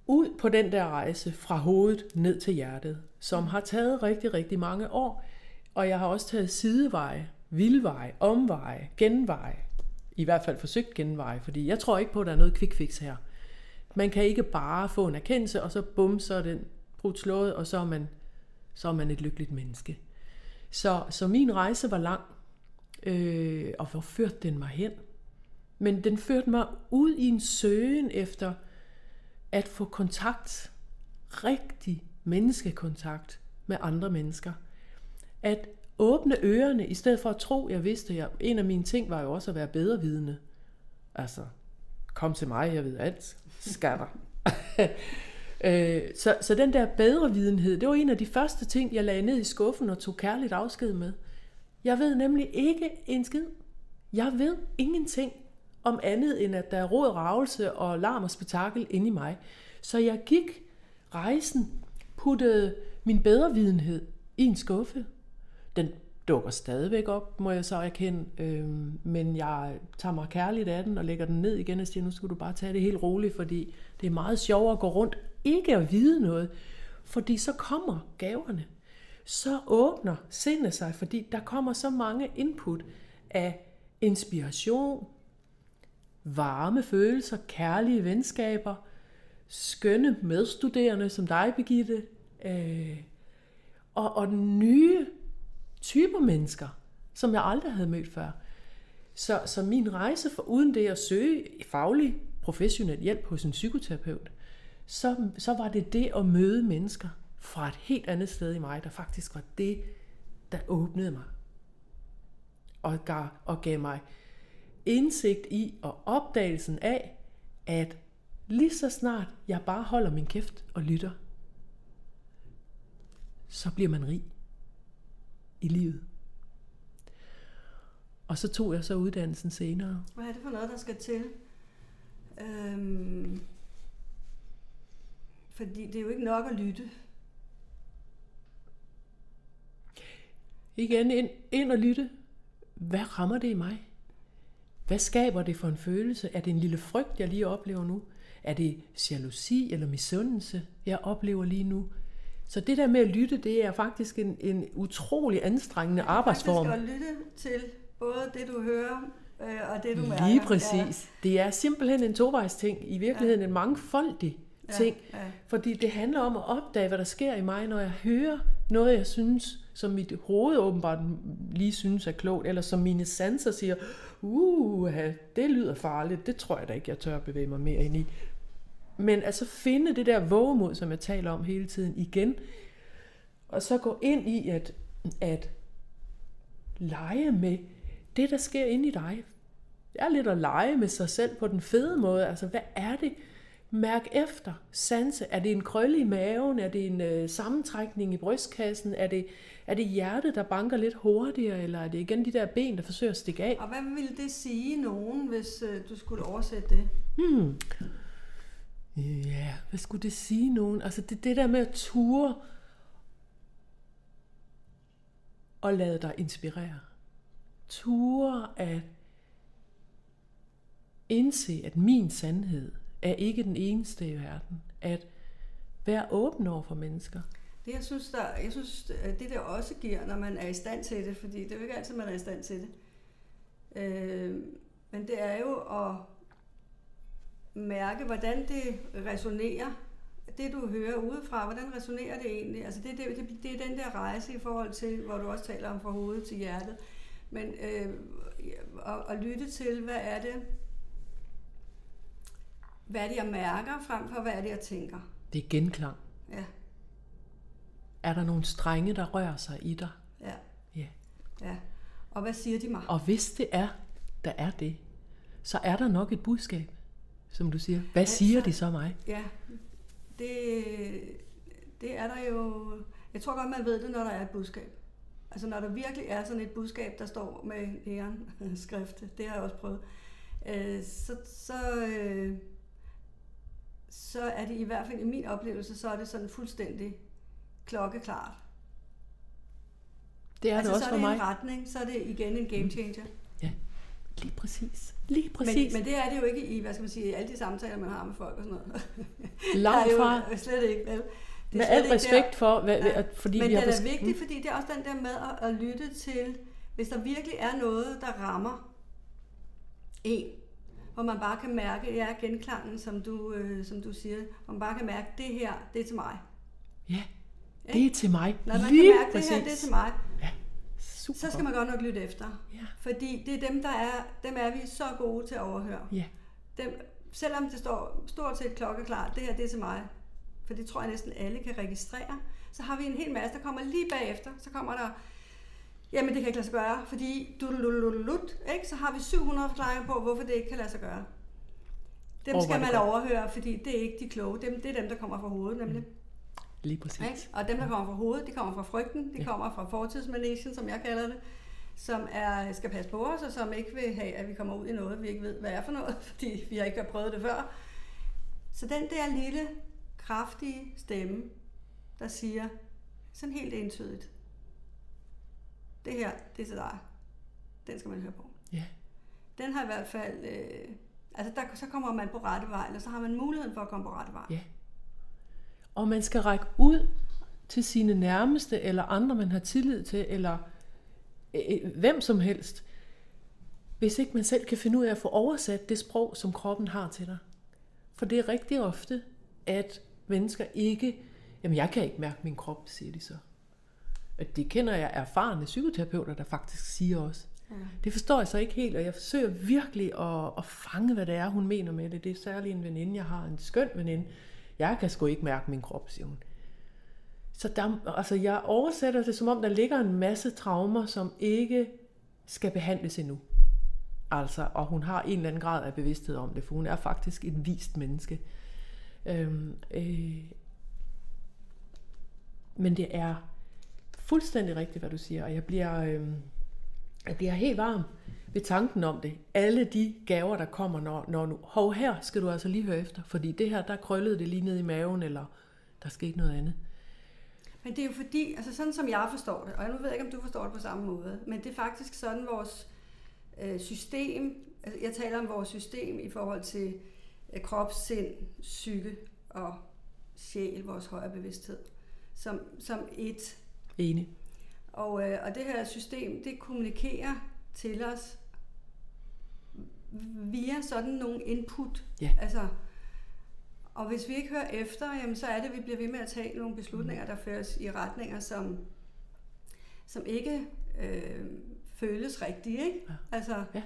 ud på den der rejse fra hovedet ned til hjertet, som har taget rigtig, rigtig mange år. Og jeg har også taget sideveje, vildveje, omveje, genveje. I hvert fald forsøgt genveje, fordi jeg tror ikke på, at der er noget quick fix her. Man kan ikke bare få en erkendelse, og så bum, så er den brudt slået, og så er man, så er man et lykkeligt menneske. Så, så min rejse var lang, øh, og hvor førte den mig hen? Men den førte mig ud i en søgen efter at få kontakt, rigtig menneskekontakt med andre mennesker. At åbne ørerne, i stedet for at tro, jeg vidste, jeg, en af mine ting var jo også at være bedre vidende. Altså, kom til mig, jeg ved alt, skatter. Øh, så, så den der bedre videnhed, det var en af de første ting, jeg lagde ned i skuffen og tog kærligt afsked med. Jeg ved nemlig ikke en skid. Jeg ved ingenting om andet end at der er råd, ravelse og larm og spektakel inde i mig. Så jeg gik rejsen, puttede min bedre videnhed i en skuffe. Den dukker stadigvæk op, må jeg så erkende, øhm, men jeg tager mig kærligt af den og lægger den ned igen og siger, nu skal du bare tage det helt roligt, fordi det er meget sjovere at gå rundt, ikke at vide noget, fordi så kommer gaverne. Så åbner sindet sig, fordi der kommer så mange input af inspiration, varme følelser, kærlige venskaber, skønne medstuderende som dig, Begitte, øh, og, og nye typer mennesker, som jeg aldrig havde mødt før. Så, så min rejse for uden det at søge faglig, professionel hjælp hos en psykoterapeut, så, så var det det at møde mennesker fra et helt andet sted i mig, der faktisk var det, der åbnede mig og gav, og gav mig indsigt i og opdagelsen af, at lige så snart jeg bare holder min kæft og lytter, så bliver man rig i livet. Og så tog jeg så uddannelsen senere. Hvad er det for noget, der skal til? Øhm, fordi det er jo ikke nok at lytte. Igen, ind, ind og lytte. hvad rammer det i mig? Hvad skaber det for en følelse? Er det en lille frygt, jeg lige oplever nu? Er det jalousi eller misundelse, jeg oplever lige nu? Så det der med at lytte, det er faktisk en, en utrolig anstrengende arbejdsform. Faktisk at lytte til både det, du hører, øh, og det, du mærker. Lige præcis. Ja. Det er simpelthen en tovejs ting. I virkeligheden ja. en mangfoldig ting. Ja, ja. Fordi det handler om at opdage, hvad der sker i mig, når jeg hører noget, jeg synes, som mit hoved åbenbart lige synes er klogt, eller som mine sanser siger, uh, det lyder farligt, det tror jeg da ikke, jeg tør bevæge mig mere ind i. Men altså finde det der vågemod, som jeg taler om hele tiden igen, og så gå ind i at, at lege med det, der sker inde i dig. Det er lidt at lege med sig selv på den fede måde. Altså, hvad er det, Mærk efter, sanse. Er det en krølle i maven? Er det en øh, sammentrækning i brystkassen? Er det, er det hjertet, der banker lidt hurtigere? Eller er det igen de der ben, der forsøger at stikke af? Og hvad ville det sige nogen, hvis øh, du skulle oversætte det? Hmm. Ja, hvad skulle det sige nogen? Altså det, det der med at ture og lade dig inspirere. Ture at indse, at min sandhed – er ikke den eneste i verden. At være åben over for mennesker. Det, jeg synes, der, jeg synes, øh, det der også giver, når man er i stand til det, fordi det er jo ikke altid, man er i stand til det. Øh, men det er jo at mærke, hvordan det resonerer, det du hører udefra, hvordan resonerer det egentlig? Altså det, det, det, det er den der rejse i forhold til, hvor du også taler om fra hovedet til hjertet. Men øh, at, at lytte til, hvad er det, hvad er det, jeg mærker, frem for hvad er det, jeg tænker. Det er genklang. Ja. Er der nogle strenge, der rører sig i dig? Ja. Ja. ja. Og hvad siger de mig? Og hvis det er, der er det, så er der nok et budskab, som du siger. Hvad altså, siger de så mig? Ja, det, det er der jo... Jeg tror godt, man ved det, når der er et budskab. Altså når der virkelig er sådan et budskab, der står med æren skrift, det har jeg også prøvet, øh, så, så, øh, så er det i hvert fald i min oplevelse, så er det sådan fuldstændig klokkeklart. Det er altså, det også for mig. så er det en retning, så er det igen en game changer. Ja, lige præcis. Lige præcis. Men, men det er det jo ikke i, hvad skal man sige, alle de samtaler, man har med folk og sådan noget. Langt fra. Jo slet ikke, vel? Det med al respekt der. for, hvad, ja. fordi Men vi har den er vigtig, fordi det er også den der med at, at lytte til, hvis der virkelig er noget, der rammer en, hvor man bare kan mærke, ja, genklangen, som du, øh, som du siger, hvor man bare kan mærke, det her, det er til mig. Ja, det er til mig. Når man Lige kan mærke, præcis. det her, det er til mig. Super. så skal man godt nok lytte efter. Ja. Fordi det er dem, der er, dem er vi så gode til at overhøre. Ja. Dem, selvom det står stort set klokkeklart, det her, det er til mig, for det tror jeg næsten alle kan registrere, så har vi en hel masse, der kommer lige bagefter, så kommer der Jamen, det kan ikke lade sig gøre, fordi du ikke? så har vi 700 forklaringer på, hvorfor det ikke kan lade sig gøre. Dem skal man overhøre, fordi det er ikke de kloge. Dem, det er dem, der kommer fra hovedet, nemlig. Mm. Lige præcis. Ikke? Og dem, der kommer fra hovedet, de kommer fra frygten, de ja. kommer fra fortidsmanesien, som jeg kalder det, som er, skal passe på os, og som ikke vil have, at vi kommer ud i noget, vi ikke ved, hvad er for noget, fordi vi har ikke prøvet det før. Så den der lille, kraftige stemme, der siger sådan helt entydigt, det her, det er til dig. Den skal man høre på. Ja. Den har i hvert fald, øh, altså der, så kommer man på rette vej, eller så har man muligheden for at komme på rette vej. Ja. Og man skal række ud til sine nærmeste, eller andre, man har tillid til, eller øh, øh, hvem som helst, hvis ikke man selv kan finde ud af at få oversat det sprog, som kroppen har til dig. For det er rigtig ofte, at mennesker ikke, jamen jeg kan ikke mærke min krop, siger de så at det kender jeg erfarne psykoterapeuter, der faktisk siger også. Ja. Det forstår jeg så ikke helt, og jeg forsøger virkelig at, at fange, hvad det er, hun mener med det. Det er særligt en veninde, jeg har en skøn veninde. Jeg kan sgu ikke mærke min krop, siger hun. Så der, altså jeg oversætter det, som om der ligger en masse traumer, som ikke skal behandles endnu. Altså, og hun har en eller anden grad af bevidsthed om det, for hun er faktisk et vist menneske. Øhm, øh, men det er fuldstændig rigtigt, hvad du siger, og jeg bliver, øh, jeg bliver helt varm ved tanken om det. Alle de gaver, der kommer, når, når nu, hov her skal du altså lige høre efter, fordi det her, der krøllede det lige ned i maven, eller der skete noget andet. Men det er jo fordi, altså sådan som jeg forstår det, og nu ved jeg ikke, om du forstår det på samme måde, men det er faktisk sådan vores øh, system, altså jeg taler om vores system i forhold til øh, krop, sind, psyke og sjæl, vores højere bevidsthed, som, som et. Enig. Og, øh, og det her system, det kommunikerer til os via sådan nogle input. Ja. Altså, og hvis vi ikke hører efter, jamen, så er det, at vi bliver ved med at tage nogle beslutninger, der føres i retninger, som, som ikke øh, føles rigtige. Ikke? Ja. Altså, ja.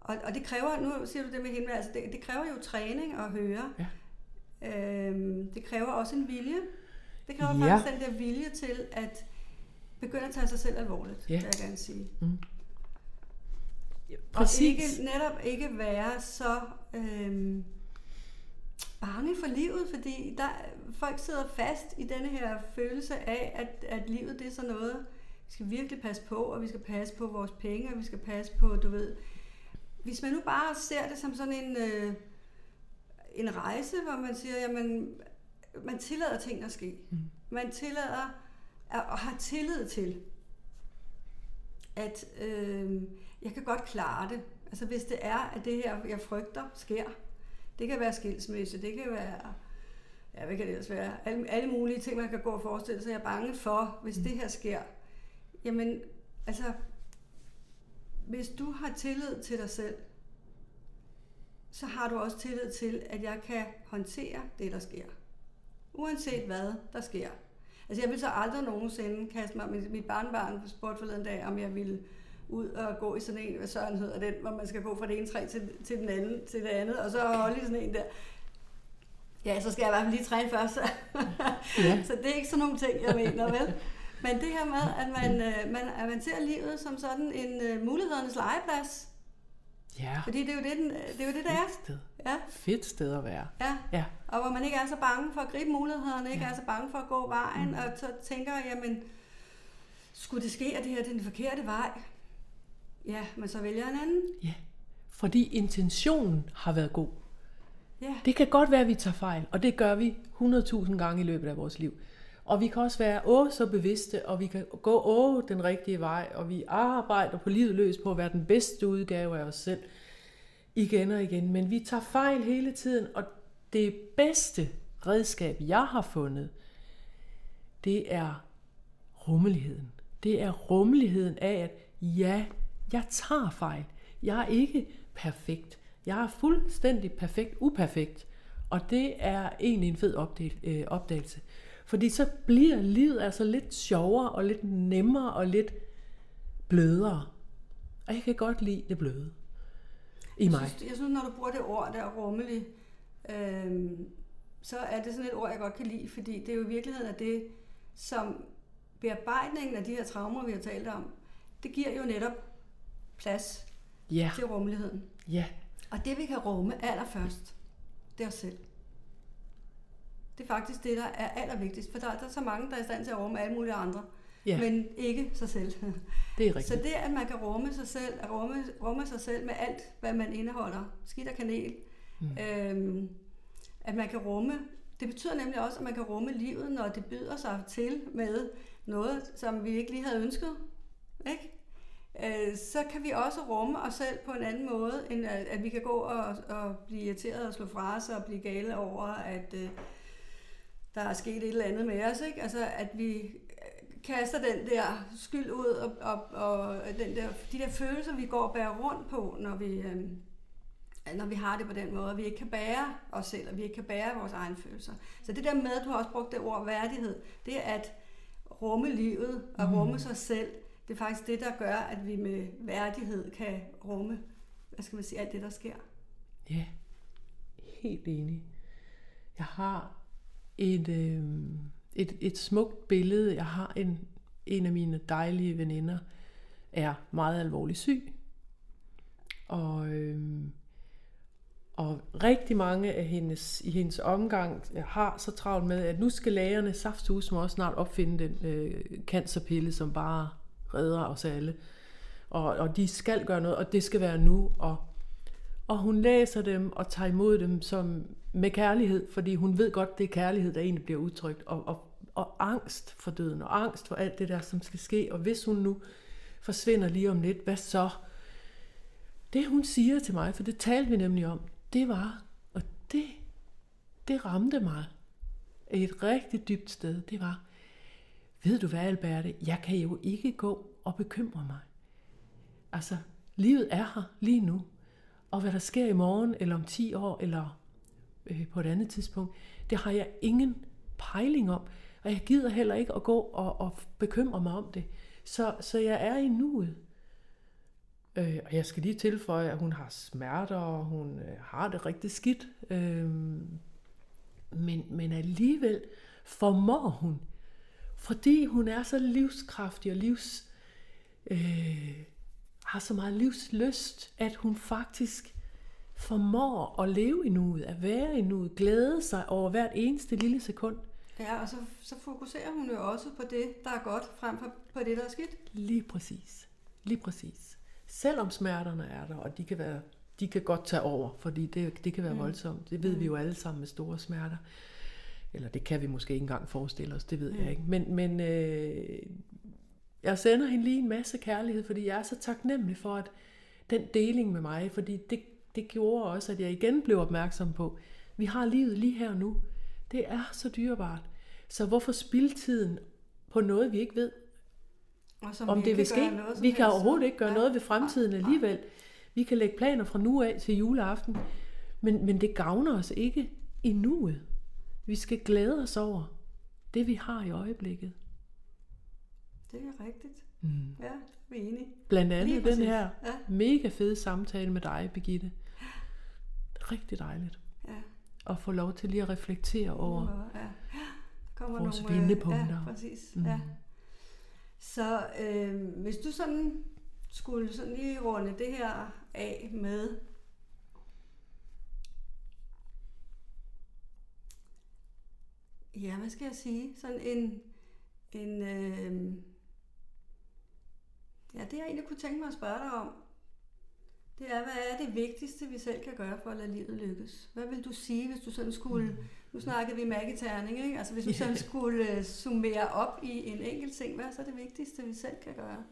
Og, og det kræver, nu siger du det med hende, altså det, det kræver jo træning at høre. Ja. Øhm, det kræver også en vilje. Det kræver ja. faktisk den der vilje til at begynde at tage sig selv alvorligt, ja. vil jeg gerne sige. Mm. Præcis. Og ikke, netop ikke være så øhm, bange for livet, fordi der, folk sidder fast i denne her følelse af, at, at livet det er sådan noget, vi skal virkelig passe på, og vi skal passe på vores penge, og vi skal passe på, du ved. Hvis man nu bare ser det som sådan en, øh, en rejse, hvor man siger, jamen, man tillader ting at ske. Mm. Man tillader at, at have tillid til, at øh, jeg kan godt klare det. Altså hvis det er, at det her, jeg frygter, sker, det kan være skilsmisse, det kan være, ja, hvad kan det ellers være? Alle, alle mulige ting, man kan gå og forestille sig, jeg er bange for, hvis mm. det her sker. Jamen, altså, hvis du har tillid til dig selv, så har du også tillid til, at jeg kan håndtere det, der sker. Uanset hvad der sker. Altså jeg vil så aldrig nogensinde kaste mig, mit, mit barnbarn spurgte forleden dag, om jeg ville ud og gå i sådan en, hvad søren hedder den, hvor man skal gå fra det ene træ til, til, den anden, til det andet, og så holde i sådan en der. Ja, så skal jeg i hvert fald lige træne først. ja. så det er ikke sådan nogle ting, jeg mener, vel? Men det her med, at man, øh, man, at man ser livet som sådan en uh, mulighedernes legeplads. Ja. Fordi det er jo det, den, det, er jo det, det er. Sted. Ja. Fedt sted at være. Ja. ja. Og hvor man ikke er så bange for at gribe mulighederne, ikke ja. er så bange for at gå vejen, mm. og så tænker, jamen, skulle det ske, at det her er den forkerte vej? Ja, men så vælger en anden. Ja, fordi intentionen har været god. Ja. Det kan godt være, at vi tager fejl, og det gør vi 100.000 gange i løbet af vores liv. Og vi kan også være åh så bevidste, og vi kan gå åh den rigtige vej, og vi arbejder på livet løs på at være den bedste udgave af os selv igen og igen. Men vi tager fejl hele tiden, og det bedste redskab, jeg har fundet, det er rummeligheden. Det er rummeligheden af, at ja, jeg tager fejl. Jeg er ikke perfekt. Jeg er fuldstændig perfekt uperfekt. Og det er egentlig en fed øh, opdagelse. Fordi så bliver livet altså lidt sjovere og lidt nemmere og lidt blødere. Og jeg kan godt lide det bløde i mig. Jeg synes, jeg synes når du bruger det ord der rummelig, øh, så er det sådan et ord, jeg godt kan lide, fordi det er jo i virkeligheden af det, som bearbejdningen af de her traumer, vi har talt om, det giver jo netop plads ja. til rummeligheden. Ja. Og det vi kan rumme allerførst, det er os selv. Det er faktisk det, der er allervigtigst, for der, der er så mange, der er i stand til at rumme alle mulige andre, ja. men ikke sig selv. Det er rigtigt. Så det, at man kan rumme sig selv, at rumme, rumme sig selv med alt, hvad man indeholder, skidt og kanel, mm. øhm, at man kan rumme, det betyder nemlig også, at man kan rumme livet, når det byder sig til med noget, som vi ikke lige havde ønsket. Ikke? Øh, så kan vi også rumme os selv på en anden måde, end at, at vi kan gå og, og blive irriteret og slå fra os og blive gale over, at øh, der er sket et eller andet med os. Ikke? Altså, at vi kaster den der skyld ud og, og, og den der, de der følelser, vi går og bærer rundt på, når vi, øh, når vi har det på den måde, at vi ikke kan bære os selv, og vi ikke kan bære vores egne følelser. Så det der med, du har også brugt det ord værdighed, det er at rumme livet og rumme mm. sig selv, det er faktisk det, der gør, at vi med værdighed kan rumme, hvad skal man sige, alt det, der sker. Ja, helt enig. Jeg har et, øh, et, et smukt billede. Jeg har en, en af mine dejlige veninder, er meget alvorligt syg. Og, øh, og rigtig mange af hendes, i hendes omgang øh, har så travlt med, at nu skal lægerne safthus må også snart opfinde den øh, cancerpille, som bare redder os alle. Og, og de skal gøre noget, og det skal være nu. Og, og hun læser dem og tager imod dem som med kærlighed, fordi hun ved godt, det er kærlighed, der egentlig bliver udtrykt. Og, og og angst for døden, og angst for alt det der, som skal ske. Og hvis hun nu forsvinder lige om lidt, hvad så? Det hun siger til mig, for det talte vi nemlig om, det var, og det, det ramte mig et rigtig dybt sted, det var, ved du hvad, Alberte, jeg kan jo ikke gå og bekymre mig. Altså, livet er her lige nu, og hvad der sker i morgen, eller om 10 år, eller øh, på et andet tidspunkt, det har jeg ingen pejling om. Og jeg gider heller ikke at gå og, og bekymre mig om det. Så, så jeg er i nuet. Øh, og jeg skal lige tilføje, at hun har smerter, og hun øh, har det rigtig skidt. Øh, men, men alligevel formår hun, fordi hun er så livskraftig og livs, øh, har så meget livslyst, at hun faktisk formår at leve i nuet, at være i nuet, glæde sig over hvert eneste lille sekund. Ja, og så, så fokuserer hun jo også på det, der er godt, frem for på det, der er skidt. Lige præcis. Lige præcis. Selvom smerterne er der, og de kan, være, de kan godt tage over, fordi det, det kan være mm. voldsomt. Det ved mm. vi jo alle sammen med store smerter. Eller det kan vi måske ikke engang forestille os, det ved jeg ikke. Men, men øh, jeg sender hende lige en masse kærlighed, fordi jeg er så taknemmelig for, at den deling med mig, fordi det, det gjorde også, at jeg igen blev opmærksom på, vi har livet lige her og nu. Det er så dyrebart. Så hvorfor spilde tiden på noget, vi ikke ved, og som om det vil ske? Vi kan overhovedet ikke gøre ja. noget ved fremtiden alligevel. Vi kan lægge planer fra nu af til juleaften, men, men det gavner os ikke i nuet. Vi skal glæde os over det, vi har i øjeblikket. Det er rigtigt. Mm. Ja, vi er enige. Blandt andet den her ja. mega fede samtale med dig, Birgitte. Rigtig dejligt. Ja. At få lov til lige at reflektere over ja. Kommer vores nogle, vindepunkter. Ja, præcis. Mm. Ja. Så øh, hvis du sådan skulle sådan lige runde det her af med Ja, hvad skal jeg sige? Sådan en, en øh, ja, det jeg egentlig kunne tænke mig at spørge dig om, det er, hvad er det vigtigste, vi selv kan gøre for at lade livet lykkes? Hvad vil du sige, hvis du sådan skulle, mm. nu snakkede vi Maggie Terning, ikke? Altså hvis du sådan skulle uh, summere op i en enkelt ting, hvad er så det vigtigste, vi selv kan gøre?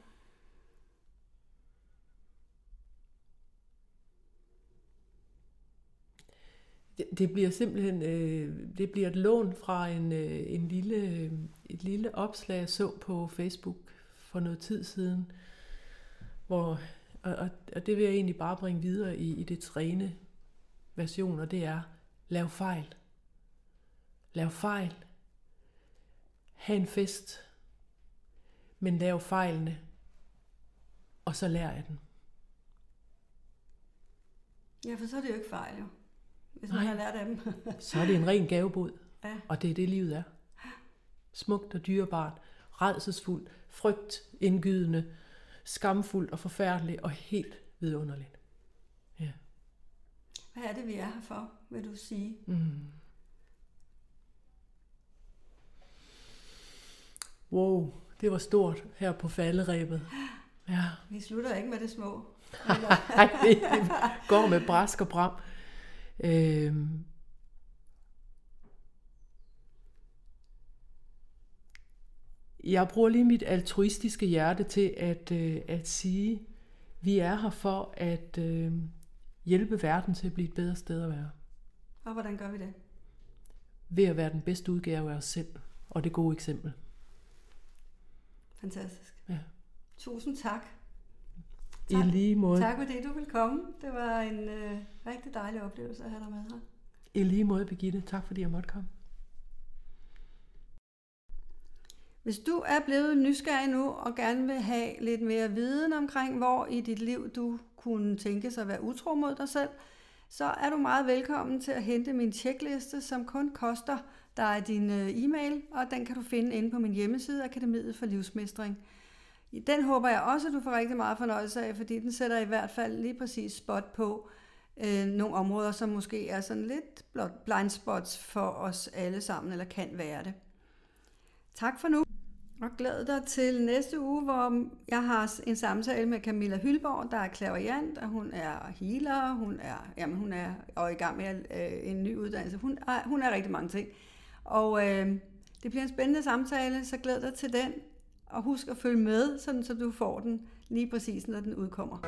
Det, det bliver simpelthen øh, det bliver et lån fra en, øh, en lille, et lille opslag, jeg så på Facebook for noget tid siden, hvor og, og, og det vil jeg egentlig bare bringe videre i, i det træne version, og det er, lav fejl. Lav fejl. Ha' en fest, men lav fejlene, og så lærer jeg den. Ja, for så er det jo ikke fejl, jo. Hvis man Nej. har lært af dem. så er det en ren gavebod. Ja. Og det er det, livet er. Smukt og dyrebart, redselsfuldt, frygt, indgydende, skamfuldt og forfærdeligt og helt vidunderligt. Ja. Hvad er det, vi er her for, vil du sige? Mm. Wow, det var stort her på falderæbet. Ja. Vi slutter ikke med det små. Nej, vi går med brask og bram. Øhm, jeg bruger lige mit altruistiske hjerte til at, øh, at sige, vi er her for at øh, hjælpe verden til at blive et bedre sted at være. Og hvordan gør vi det? Ved at være den bedste udgave af os selv, og det gode eksempel. Fantastisk. Ja. Tusind tak. Tak. I lige måde. Tak fordi du vil komme. Det var en øh, rigtig dejlig oplevelse at have dig med her. I lige måde, Birgitte. Tak fordi jeg måtte komme. Hvis du er blevet nysgerrig nu og gerne vil have lidt mere viden omkring, hvor i dit liv du kunne tænke sig at være utro mod dig selv, så er du meget velkommen til at hente min checkliste, som kun koster dig din øh, e-mail, og den kan du finde inde på min hjemmeside, Akademiet for Livsmestring. Den håber jeg også, at du får rigtig meget fornøjelse af, fordi den sætter i hvert fald lige præcis spot på øh, nogle områder, som måske er sådan lidt blind spots for os alle sammen, eller kan være det. Tak for nu. Og glæd dig til næste uge, hvor jeg har en samtale med Camilla Hylborg, der er klaverjant, og hun er healer, hun er, jamen hun er og i gang med øh, en ny uddannelse. Hun er, hun er rigtig mange ting. Og øh, Det bliver en spændende samtale, så glæd dig til den. Og husk at følge med, sådan så du får den lige præcis, når den udkommer.